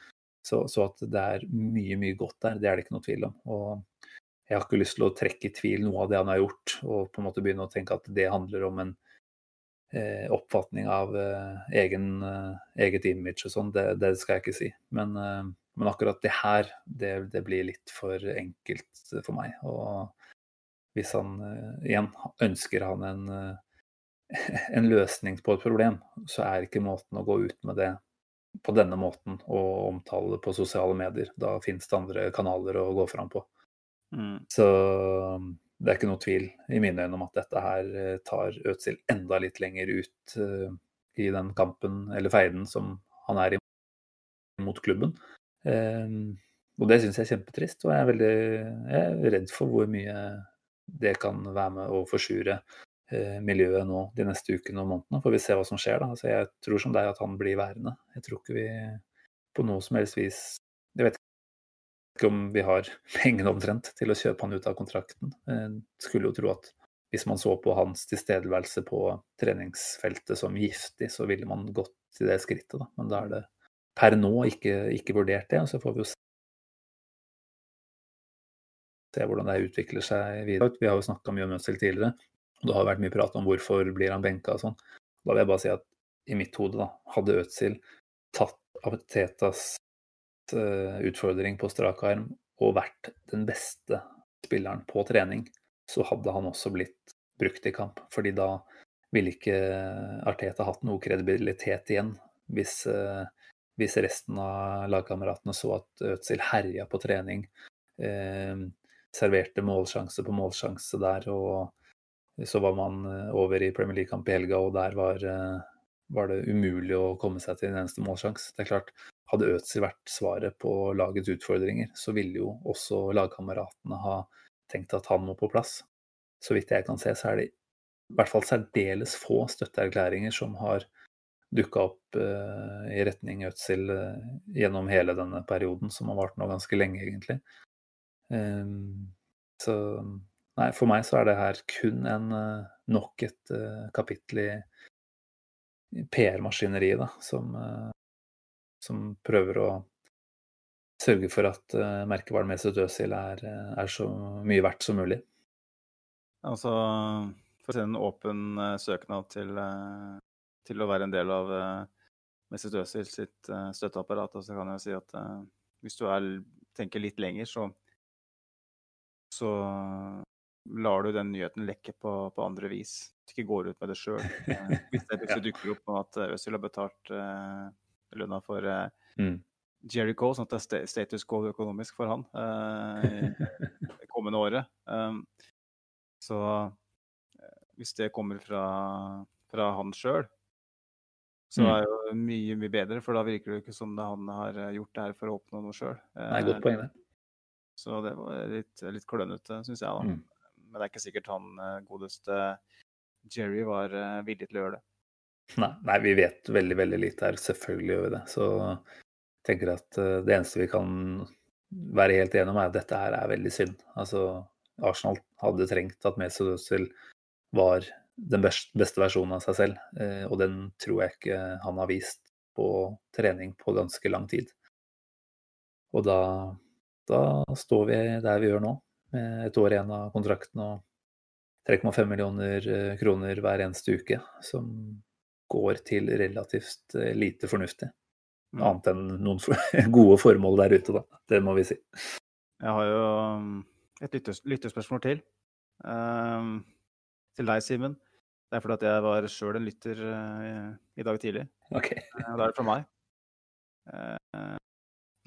Så, så at det er mye, mye godt der, det er det ikke noe tvil om. Og jeg har ikke lyst til å trekke i tvil noe av det han har gjort, og på en måte begynne å tenke at det handler om en oppfatning av eh, egen, eh, eget image og sånn, det, det skal jeg ikke si. Men, eh, men akkurat det her, det, det blir litt for enkelt for meg. Og hvis han eh, igjen ønsker han en, eh, [LAUGHS] en løsning på et problem, så er ikke måten å gå ut med det på denne måten og omtale det på sosiale medier. Da finnes det andre kanaler å gå fram på. Mm. Så det er ikke noe tvil i mine øyne om at dette her eh, tar Øtzil enda litt lenger ut eh, i den kampen eller feiden som han er i mot klubben. Eh, og det syns jeg er kjempetrist, og jeg er veldig jeg er redd for hvor mye det kan være med å forsure eh, miljøet nå de neste ukene og månedene. Får vi se hva som skjer, da. Altså, jeg tror som deg at han blir værende. Jeg tror ikke vi på noe som helst vis Jeg vet ikke om vi har [LAUGHS] pengene omtrent til å kjøpe han ut av kontrakten. Jeg Skulle jo tro at hvis man så på hans tilstedeværelse på treningsfeltet som giftig, så ville man gått til det skrittet, da. Men da er det per nå ikke, ikke vurdert det. og Så får vi jo se hvordan det utvikler seg videre. Vi har jo snakka mye om Øzil tidligere, og det har vært mye prat om hvorfor blir han benka og sånn. Da vil jeg bare si at i mitt hode, da, hadde Øzil tatt av eh, utfordring på strak arm og vært den beste spilleren på trening, så hadde han også blitt brukt i kamp. Fordi da ville ikke Arteta hatt noe kredibilitet igjen hvis, eh, hvis resten av lagkameratene så at Øtzil herja på trening, eh, serverte målsjanse på målsjanse der, og så var man eh, over i Premier League-kamp i helga, og der var, eh, var det umulig å komme seg til en eneste målsjanse. Det er klart, hadde Øzil vært svaret på lagets utfordringer, så ville jo også lagkameratene ha tenkt at han må på plass. Så vidt jeg kan se, så er det i hvert fall særdeles få støtteerklæringer som har dukka opp eh, i retning Øtzil eh, gjennom hele denne perioden, som har vart nå ganske lenge, egentlig. Um, så nei, for meg så er det her kun en eh, nok et uh, kapittel i PR-maskineriet, som, eh, som prøver å sørge for at uh, merkevaren Mesut Özil er, eh, er så mye verdt som mulig. Altså, for å sende en åpen uh, søknad til, uh, til å være en del av uh, Mesut Özil sitt uh, støtteapparat, så kan jeg si at hvis du er, tenker litt lenger, så, så lar du den nyheten lekke på, på andre vis. Du ikke går ut med det sjøl. hvis det plutselig [LAUGHS] dukker opp med at Øzil har betalt eh, lønna for eh, Mm. Jerry Cole, sånn at det er status quo økonomisk for han uh, det [LAUGHS] kommende året. Um, så eh, hvis det kommer fra, fra han sjøl, så Mm. er jo mye, mye bedre. For da virker det jo ikke som det han har eh, gjort det her for å oppnå noe sjøl. Uh, det. Så det var litt, litt klønete, syns jeg, da. Mm. Men det er ikke sikkert han eh, godeste Jerry var eh, villig til å gjøre det. Nei, nei, vi vet veldig, veldig lite her. Selvfølgelig gjør vi det. Så jeg tenker at eh, det eneste vi kan være helt enige om, er at dette her er veldig synd. Altså, Arsenal hadde trengt at Mesut Özil var den beste versjonen av seg selv, eh, og den tror jeg ikke han har vist på trening på ganske lang tid. Og da, da står vi der vi gjør nå, med et år igjen av kontrakten og 3,5 millioner eh, kroner hver eneste uke, som går til relativt eh, lite fornuftig. Mm. Annet enn noen [LAUGHS] gode formål der ute, da. Det må vi si. Jeg har jo um, et lyttespørsmål til. Um, til deg, Simen. Det er fordi at jeg var sjøl en lytter uh, i dag tidlig. Ok. Uh, da er det fra meg. Uh,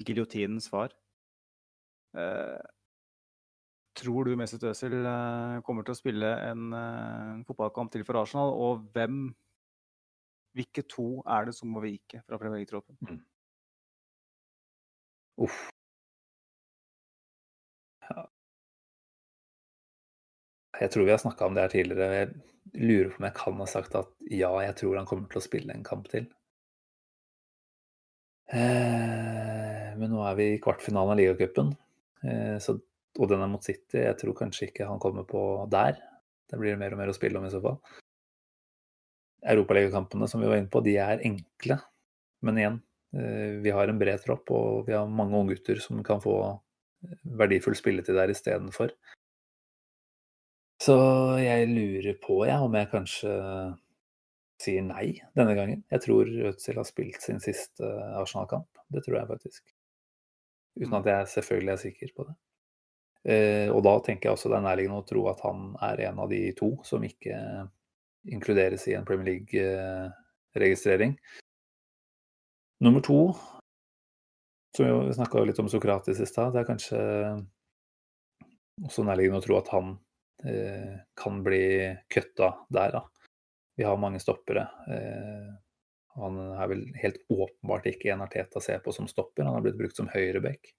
Giljotinens far. Uh, tror du Mesut Özil uh, kommer til å spille en uh, fotballkamp til for Arsenal? Og hvem, hvilke to er det som må vike fra Premier League-troppen? Uff. Ja. Jeg tror vi har snakka om det her tidligere. Jeg lurer på om jeg kan ha sagt at ja, jeg tror han kommer til å spille en kamp til. Eh, men nå er vi i kvartfinalen av ligacupen, eh, og den er mot City. Jeg tror kanskje ikke han kommer på der. Det blir mer og mer å spille om i så fall. Europaligakampene som vi var inne på, de er enkle. Men igjen, eh, vi har en bred tropp, og vi har mange unggutter som kan få verdifull spilletid der istedenfor. Så jeg lurer på, jeg, om jeg kanskje sier nei denne gangen. Jeg tror Rødsel har spilt sin siste Arsenal-kamp. Det tror jeg faktisk. Uten at jeg selvfølgelig er sikker på det. Eh, og da tenker jeg også det er nærliggende å tro at han er en av de to som ikke inkluderes i en Premier League-registrering. Nummer to, som vi snakka litt om Sokrates i stad, det er kanskje også nærliggende å tro at han eh, kan bli kutta der, da. Vi har mange stoppere. Eh, han er vel helt åpenbart ikke en Arteta ser på som stopper, han har blitt brukt som høyreback.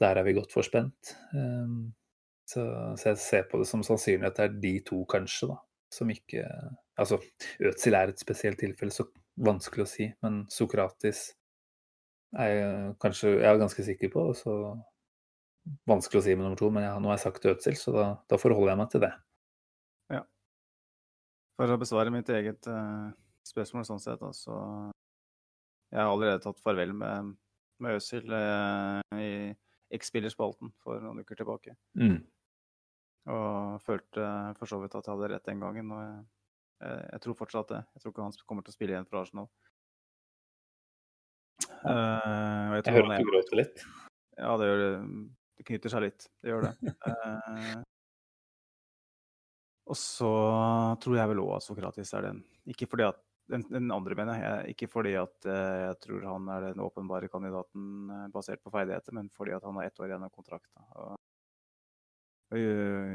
Der er vi godt forspent. Eh, så, så jeg ser på det som sannsynlig at det er de to, kanskje, da, som ikke Altså, Øtzil er et spesielt tilfelle, så vanskelig å si, men Sokratis er jeg kanskje jeg er ganske sikker på, så vanskelig å si med nummer to, men ja, nå har jeg sagt Øtzil, så da, da forholder jeg meg til det. Ja. For å besvare mitt eget uh, spørsmål sånn sett, da, så Jeg har allerede tatt farvel med, med Øzil uh, i X-spillerspalten for noen uker tilbake. Mm. Og følte for så vidt at jeg hadde rett den gangen. Og jeg, jeg, jeg tror fortsatt det. Jeg tror ikke han kommer til å spille igjen for Arsenal. Uh, og Jeg tror hører han at du gråter litt. Ja, det gjør det. Det knytter seg litt. Det gjør det. uh, [LAUGHS] og så tror jeg vel òg at Sokratis er den. Ikke fordi at den, den andre, mener jeg. Ikke fordi at uh, jeg tror han er den åpenbare kandidaten basert på ferdigheter, men fordi at han har ett år igjen av kontrakten. Og i,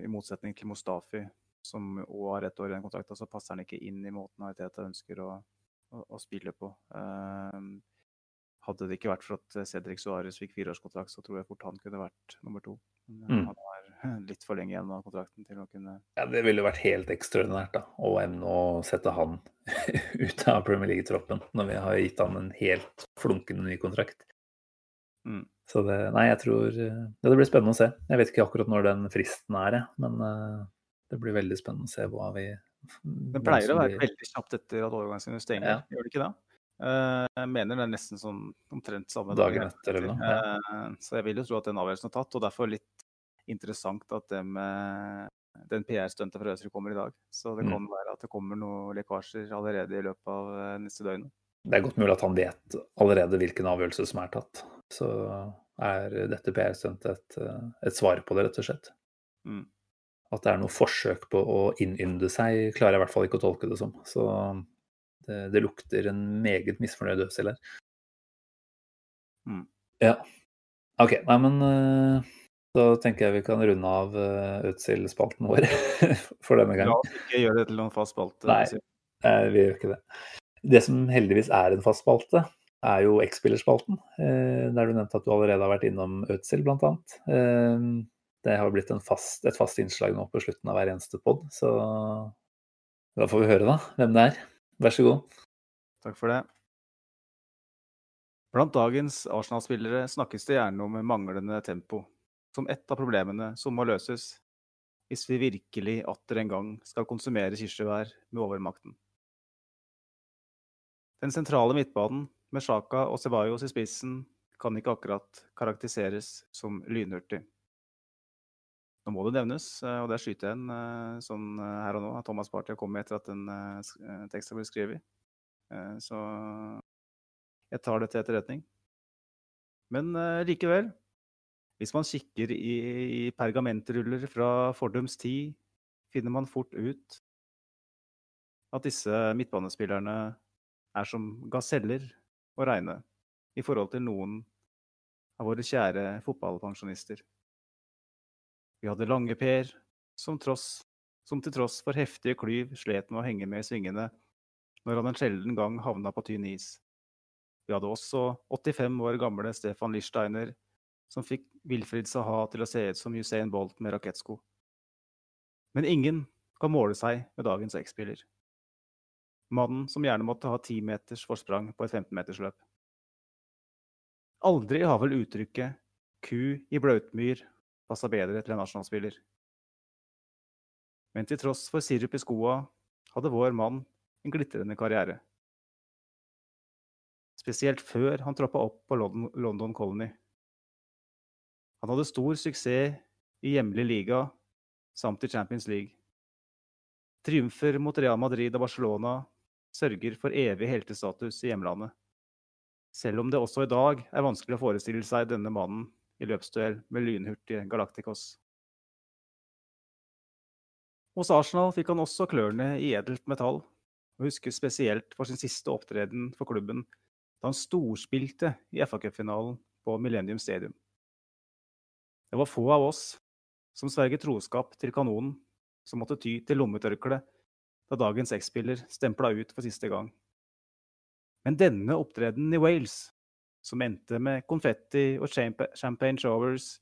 I motsetning til Mustafi, som òg har ett år i den kontrakten, så passer han ikke inn i måten Ariteta ønsker å, å, å spille på. Eh, hadde det ikke vært for at Cedric Suárez fikk fireårskontrakt, så tror jeg fort han kunne vært nummer to. Men eh, Mm. han har [LAUGHS] litt for lenge igjen av kontrakten til å kunne Ja, det ville vært helt ekstraordinært da, å evne å sette han [LAUGHS] ut av Premier League-troppen når vi har gitt han en helt flunkende ny kontrakt. Mm. Så det, nei, jeg tror eh, ja, Det blir spennende å se. Jeg vet ikke akkurat når den fristen er, men eh, det blir veldig spennende å se hva vi Det pleier å være veldig kjapt etter at overgangsvinduet stenger, Ja. gjør det ikke det? Eh, jeg mener det er nesten sånn omtrent samme Dagen etter eller noe, Eh, så jeg vil jo tro at den avgjørelsen er tatt, og derfor litt interessant at det med den PR-stuntet fra Øzil kommer i dag. Så det Mm. kan være at det kommer noen lekkasjer allerede i løpet av neste døgn. Det er godt mulig at han vet allerede hvilken avgjørelse som er tatt. Så er dette PR-stuntet et, eh, et svar på det, rett og slett. Mm. At det er noe forsøk på å innynde seg, klarer jeg i hvert fall ikke å tolke det som. Så det, det lukter en meget misfornøyd Øzil her. Mm. Ja. OK. Nei, men eh, da tenker jeg vi kan runde av uh, Øzil-spalten vår [LAUGHS] for denne gangen. La oss ikke gjøre det til noen fast spalte. Nei, vi gjør ikke det. Det som heldigvis er en fast spalte, er jo X-spillerspalten. Eh, der du nevnte at du allerede har vært innom Ødsel annet. Eh, det har blitt fast, et fast innslag nå på slutten av hver eneste pod, så Da får vi høre, da, hvem det er. Vær så god. Takk for det. Blant dagens Arsenal-spillere snakkes det gjerne om manglende tempo, som ett av problemene som må løses hvis vi virkelig atter en gang skal konsumere kirsebær med overmakten. Den sentrale midtbanen, med Sjaka og Ceballos i spissen, kan ikke akkurat karakteriseres som lynhurtig. Nå må det nevnes, eh, og det skyter jeg en sånn eh, her og nå, at Thomas Party har kommet etter at den eh, teksten ble skrevet. Så jeg tar det til etterretning. Men likevel, hvis man kikker i, i pergamentruller fra fordums tid, finner man fort ut at disse midtbanespillerne er som gaseller å regne i forhold til noen av våre kjære fotballpensjonister. Vi hadde Lange-Per, som, som, til tross for heftige klyv slet med å henge med i svingene når han en sjelden gang havna på tynn is. Vi hadde også 85 år gamle Stefan Lichsteiner, som fikk Wilfrid Saha til å se ut som Usain Bolt med rakettsko. Men ingen kan måle seg med dagens X-spiller. Mannen som gjerne måtte ha ti meters forsprang på et 15-metersløp. Aldri har vel uttrykket 'ku i blautmyr' passa bedre til en nasjonalspiller. Men til tross for sirup i skoa hadde vår mann en glitrende karriere. Spesielt før han troppa opp på London Colony. Han hadde stor suksess i hjemlig liga samt i Champions League. Triumfer mot Real Madrid og Barcelona sørger for evig heltestatus i hjemlandet. Selv om det også i dag er vanskelig å forestille seg denne mannen i løpsduell med lynhurtige Galacticos. Hos Arsenal fikk han også klørne i edelt metall, og huskes spesielt for sin siste opptreden for klubben da han storspilte i FA-cupfinalen på Millennium Stadium. Det var få av oss som sverget troskap til kanonen, som måtte ty til lommetørkle da dagens X-spiller stempla ut for siste gang. Men denne opptredenen i Wales som endte med konfetti og champagne showers,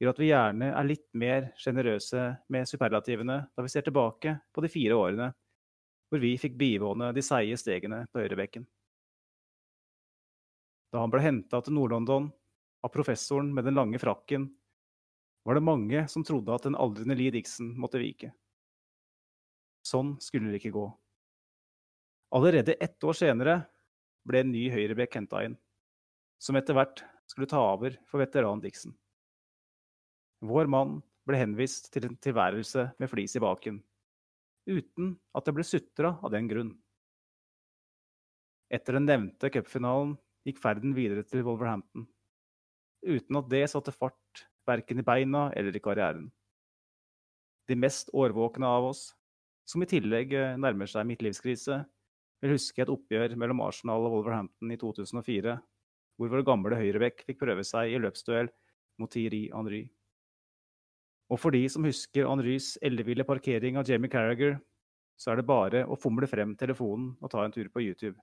gjør at vi gjerne er litt mer sjenerøse med superlativene da vi ser tilbake på de fire årene hvor vi fikk bivåne de seige stegene på høyrebekken. Da han ble henta til Nord-London av professoren med den lange frakken, var det mange som trodde at den aldrende Lee Dixon måtte vike. Sånn skulle det ikke gå. Allerede ett år senere ble en ny høyrebekk henta inn som etter hvert skulle ta over for veteran Dixon. Vår mann ble henvist til en tilværelse med flis i baken, uten at det ble sutra av den grunn. Etter den nevnte cupfinalen gikk ferden videre til Wolverhampton, uten at det satte fart verken i beina eller i karrieren. De mest årvåkne av oss, som i tillegg eh, nærmer seg midtlivskrise, vil huske et oppgjør mellom Arsenal og Wolverhampton i 2004 hvor vår gamle høyrebekk fikk prøve seg i løpsduell mot Thierry Henry. Og for de som husker Henrys elleville parkering av Jamie Carragher, så er det bare å fomle frem telefonen og ta en tur på YouTube.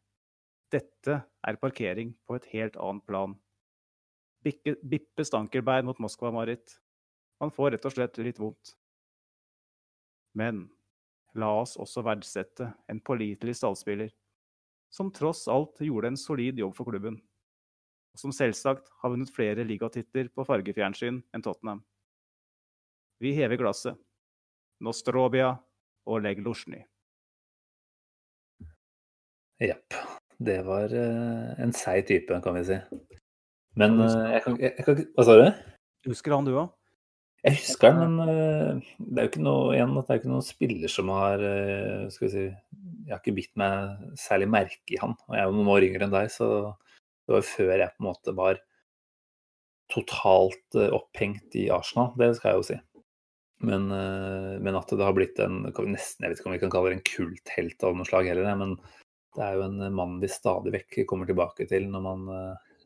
Dette er parkering på et helt annet plan. Bikke, bippe stankerbein mot Moskva-Marit. Man får rett og slett litt vondt. Men la oss også verdsette en pålitelig stallspiller, som tross alt gjorde en solid jobb for klubben og som selvsagt har vunnet flere ligatitler på fargefjernsyn enn Tottenham. Vi hever glasset. Nostrobia og Leg Luzjny. Jepp. Det var uh, en seig type, kan vi si. Men uh, jeg kan, jeg, jeg kan Hva sa du? Husker han du òg? Jeg husker den, men uh, det er jo ikke noe, igjen, det er ikke noen spiller som har skal vi si, Jeg har ikke bitt meg særlig merke i han. Og jeg er jo noen år yngre enn deg, så det var jo før jeg på en måte var totalt eh, opphengt i Arsenal, det skal jeg jo si. Men, eh, men at det har blitt en nesten, Jeg vet ikke om vi kan kalle det en kulthelt av noe slag heller, men det er jo en mann vi stadig vekk kommer tilbake til når man, eh,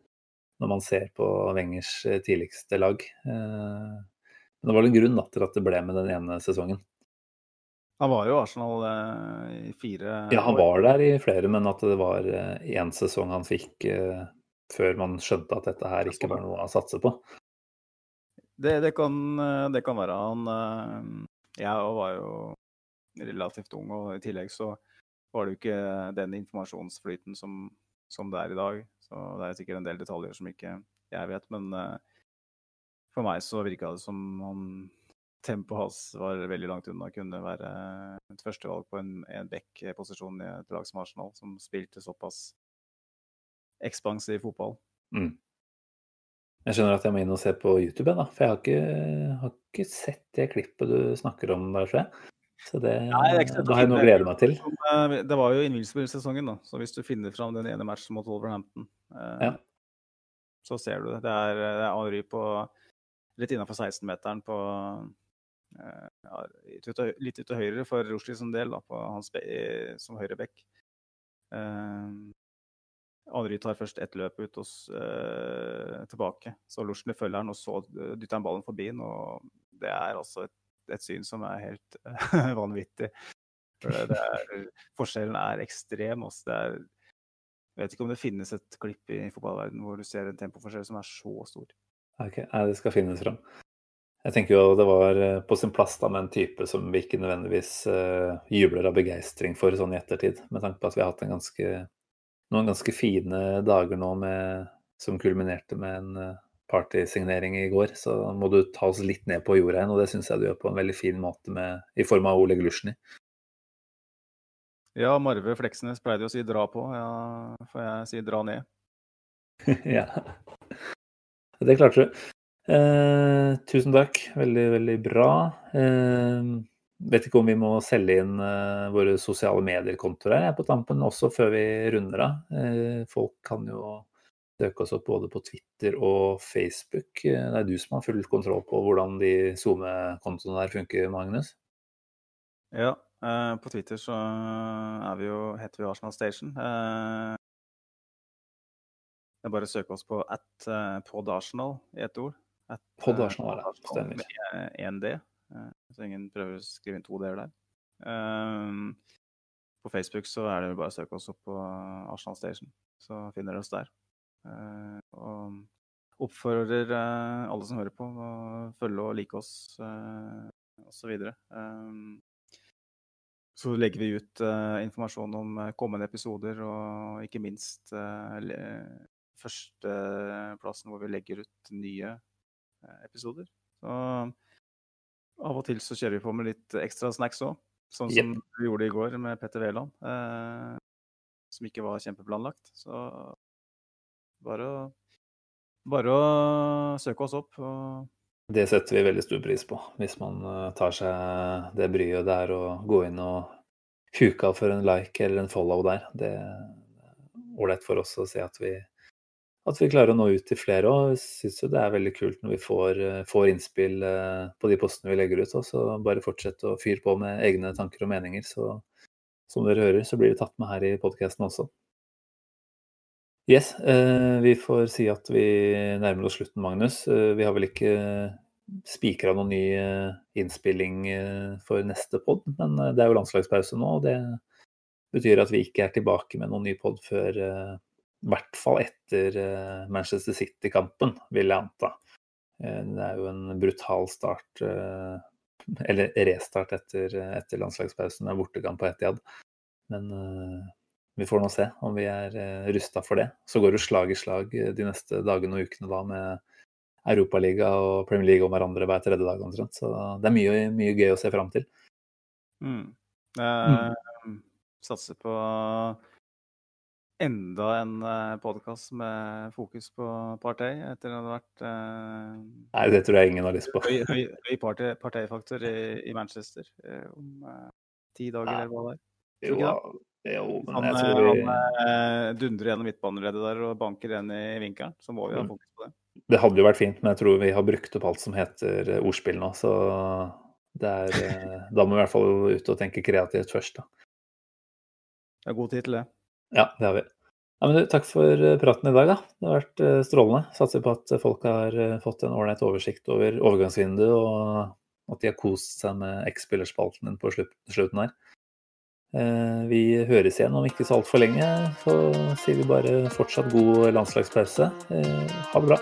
når man ser på Wengers tidligste lag. Men det var en grunn da, til at det ble med den ene sesongen. Han var jo Arsenal eh, i fire Ja, han var der i flere, men at det var én eh, sesong han fikk eh, før man skjønte at dette her ikke var noe å satse på. Det, det, kan, det kan, være. Han Jeg var jo relativt ung, og i tillegg så var det jo ikke den informasjonsflyten som, som det er i dag. Så det er sikkert en del detaljer som ikke jeg vet, men uh, for meg så virka det som om tempoet hans var veldig langt unna å kunne være et førstevalg på en, en back-posisjon i et lag som Arsenal, som spilte såpass ekspansiv fotball. Mm. Jeg skjønner at jeg må inn og se på YouTube, da, for jeg har ikke, har ikke sett det klippet du snakker om tror jeg. Så det, Nei, det har jeg noe å glede meg til. Eh, det var jo Invincible-sesongen, da. Så hvis du finner fram den ene matchen mot Wolverhampton, eh, ja. så ser du det. Det er, det er Henry på litt innafor 16-meteren på ja, litt ut til høyre for Rushdie som del, da, på hans, som høyreback. Uh, Henry tar først ett løp ut og uh, tilbake. Så Lushny følger han, og så dytter han ballen forbi han. Og det er altså et, et syn som er helt uh, [LAUGHS] vanvittig. Er, forskjellen er ekstrem. Også. Det er, jeg vet ikke om det finnes et klipp i fotballverdenen hvor du ser en tempoforskjell som er så stor. Ok, Nei, det skal finnes fram. Jeg tenker jo det var eh, på sin plass da med en type som vi ikke nødvendigvis uh, jubler av begeistring for sånn i ettertid, med tanke på at vi har hatt en ganske noen ganske fine dager nå med, som kulminerte med en eh, partysignering i går. Så må du ta oss litt ned på jorda igjen, og det syns jeg du gjør på en veldig fin måte med, i form av Oleg Lusjny. Ja, Marve Fleksnes pleide å si 'dra på', ja, får jeg si 'dra ned'. [LAUGHS] ja. Det klarte du. Eh, tusen takk. Veldig, veldig bra. Eh, vet ikke om vi må selge inn eh, våre sosiale medier-kontoer her på tampen også før vi runder av. Uh, folk kan jo søke oss opp både på Twitter og Facebook. Uh, det er du som har full kontroll på hvordan de SoMe-kontoene der funker, Magnus? Ja, på Twitter så vi jo, heter vi Arsenal Station. Det er bare å søke oss på at podarsenal i ett ord. At, podarsenal, ja. Stemmer. Med 1D. uh, så ingen prøver å skrive inn to d-er der. Um, på Facebook så er det bare å søke oss opp på Arsenal Station, så finner dere oss der. Uh, og oppfordrer uh, alle som hører på, å følge og like oss uh, osv. Um, så legger vi ut uh, informasjon om kommende episoder, og ikke minst førsteplassen hvor vi legger ut nye episoder. Så av og til så kjører vi på med litt ekstra snacks òg. Sånn som yep. vi gjorde i går med Petter Wæland. Eh, som ikke var kjempeplanlagt. Så bare å, bare å søke oss opp. Og... Det setter vi veldig stor pris på. Hvis man eh, tar seg det bryet der og går inn og huker for en like eller en follow der. Det er ålreit for oss å se at vi at vi klarer å nå ut til flere òg. Syns jo det er veldig kult når vi får, eh, får, innspill eh, på de postene vi legger ut. Så bare fortsett å fyre på med egne tanker og meninger. Så som dere hører, så blir det tatt med her i podkasten også. Yes, eh, vi får si at vi nærmer oss slutten, Magnus. Vi har vel ikke spikra noen ny innspilling for neste pod, men det er jo landslagspause nå. og Det betyr at vi ikke er tilbake med noen ny pod før i hvert fall etter eh, Manchester City-kampen, vil jeg anta. Eh, det er jo en brutal start, eh, eller restart etter, etter landslagspausen med bortekamp på Etiad. Men vi får nå se om vi er rusta for det. Så går det slag i slag de neste dagene og ukene da med Europaliga og Premier League om hverandre hver tredje dag omtrent. Så det er mye, mye gøy å se fram til. Mm. Eh, mm. Satser på enda en eh, podkast med fokus på partei, etter at det hadde vært uh, Nei, det tror jeg ingen har lyst på. høy, høy, høy partei, parteifaktor i, i, Manchester uh, om ti dager, Nei. eller hva det er. Jo, jo, men han, jeg tror vi... Han dundrer gjennom midtbaneleddet der og banker en i vinkelen, så må vi ha mm. fokus på det. Det hadde jo vært fint, men jeg tror vi har brukt opp alt som heter ordspill nå, så er, [LAUGHS] da må vi i hvert fall ut og tenke kreativt først, da. Det er god tid til det. Ja, det har vi. Ja, men takk for eh, praten i dag. da. Det har vært eh, strålende. Satser på at folk har eh, fått en ålreit oversikt over overgangsvinduet, og at de har kost seg med X-spillerspalten din på slutten her. Vi høres igjen om ikke så altfor lenge. Så sier vi bare fortsatt god landslagspause. Ha det bra.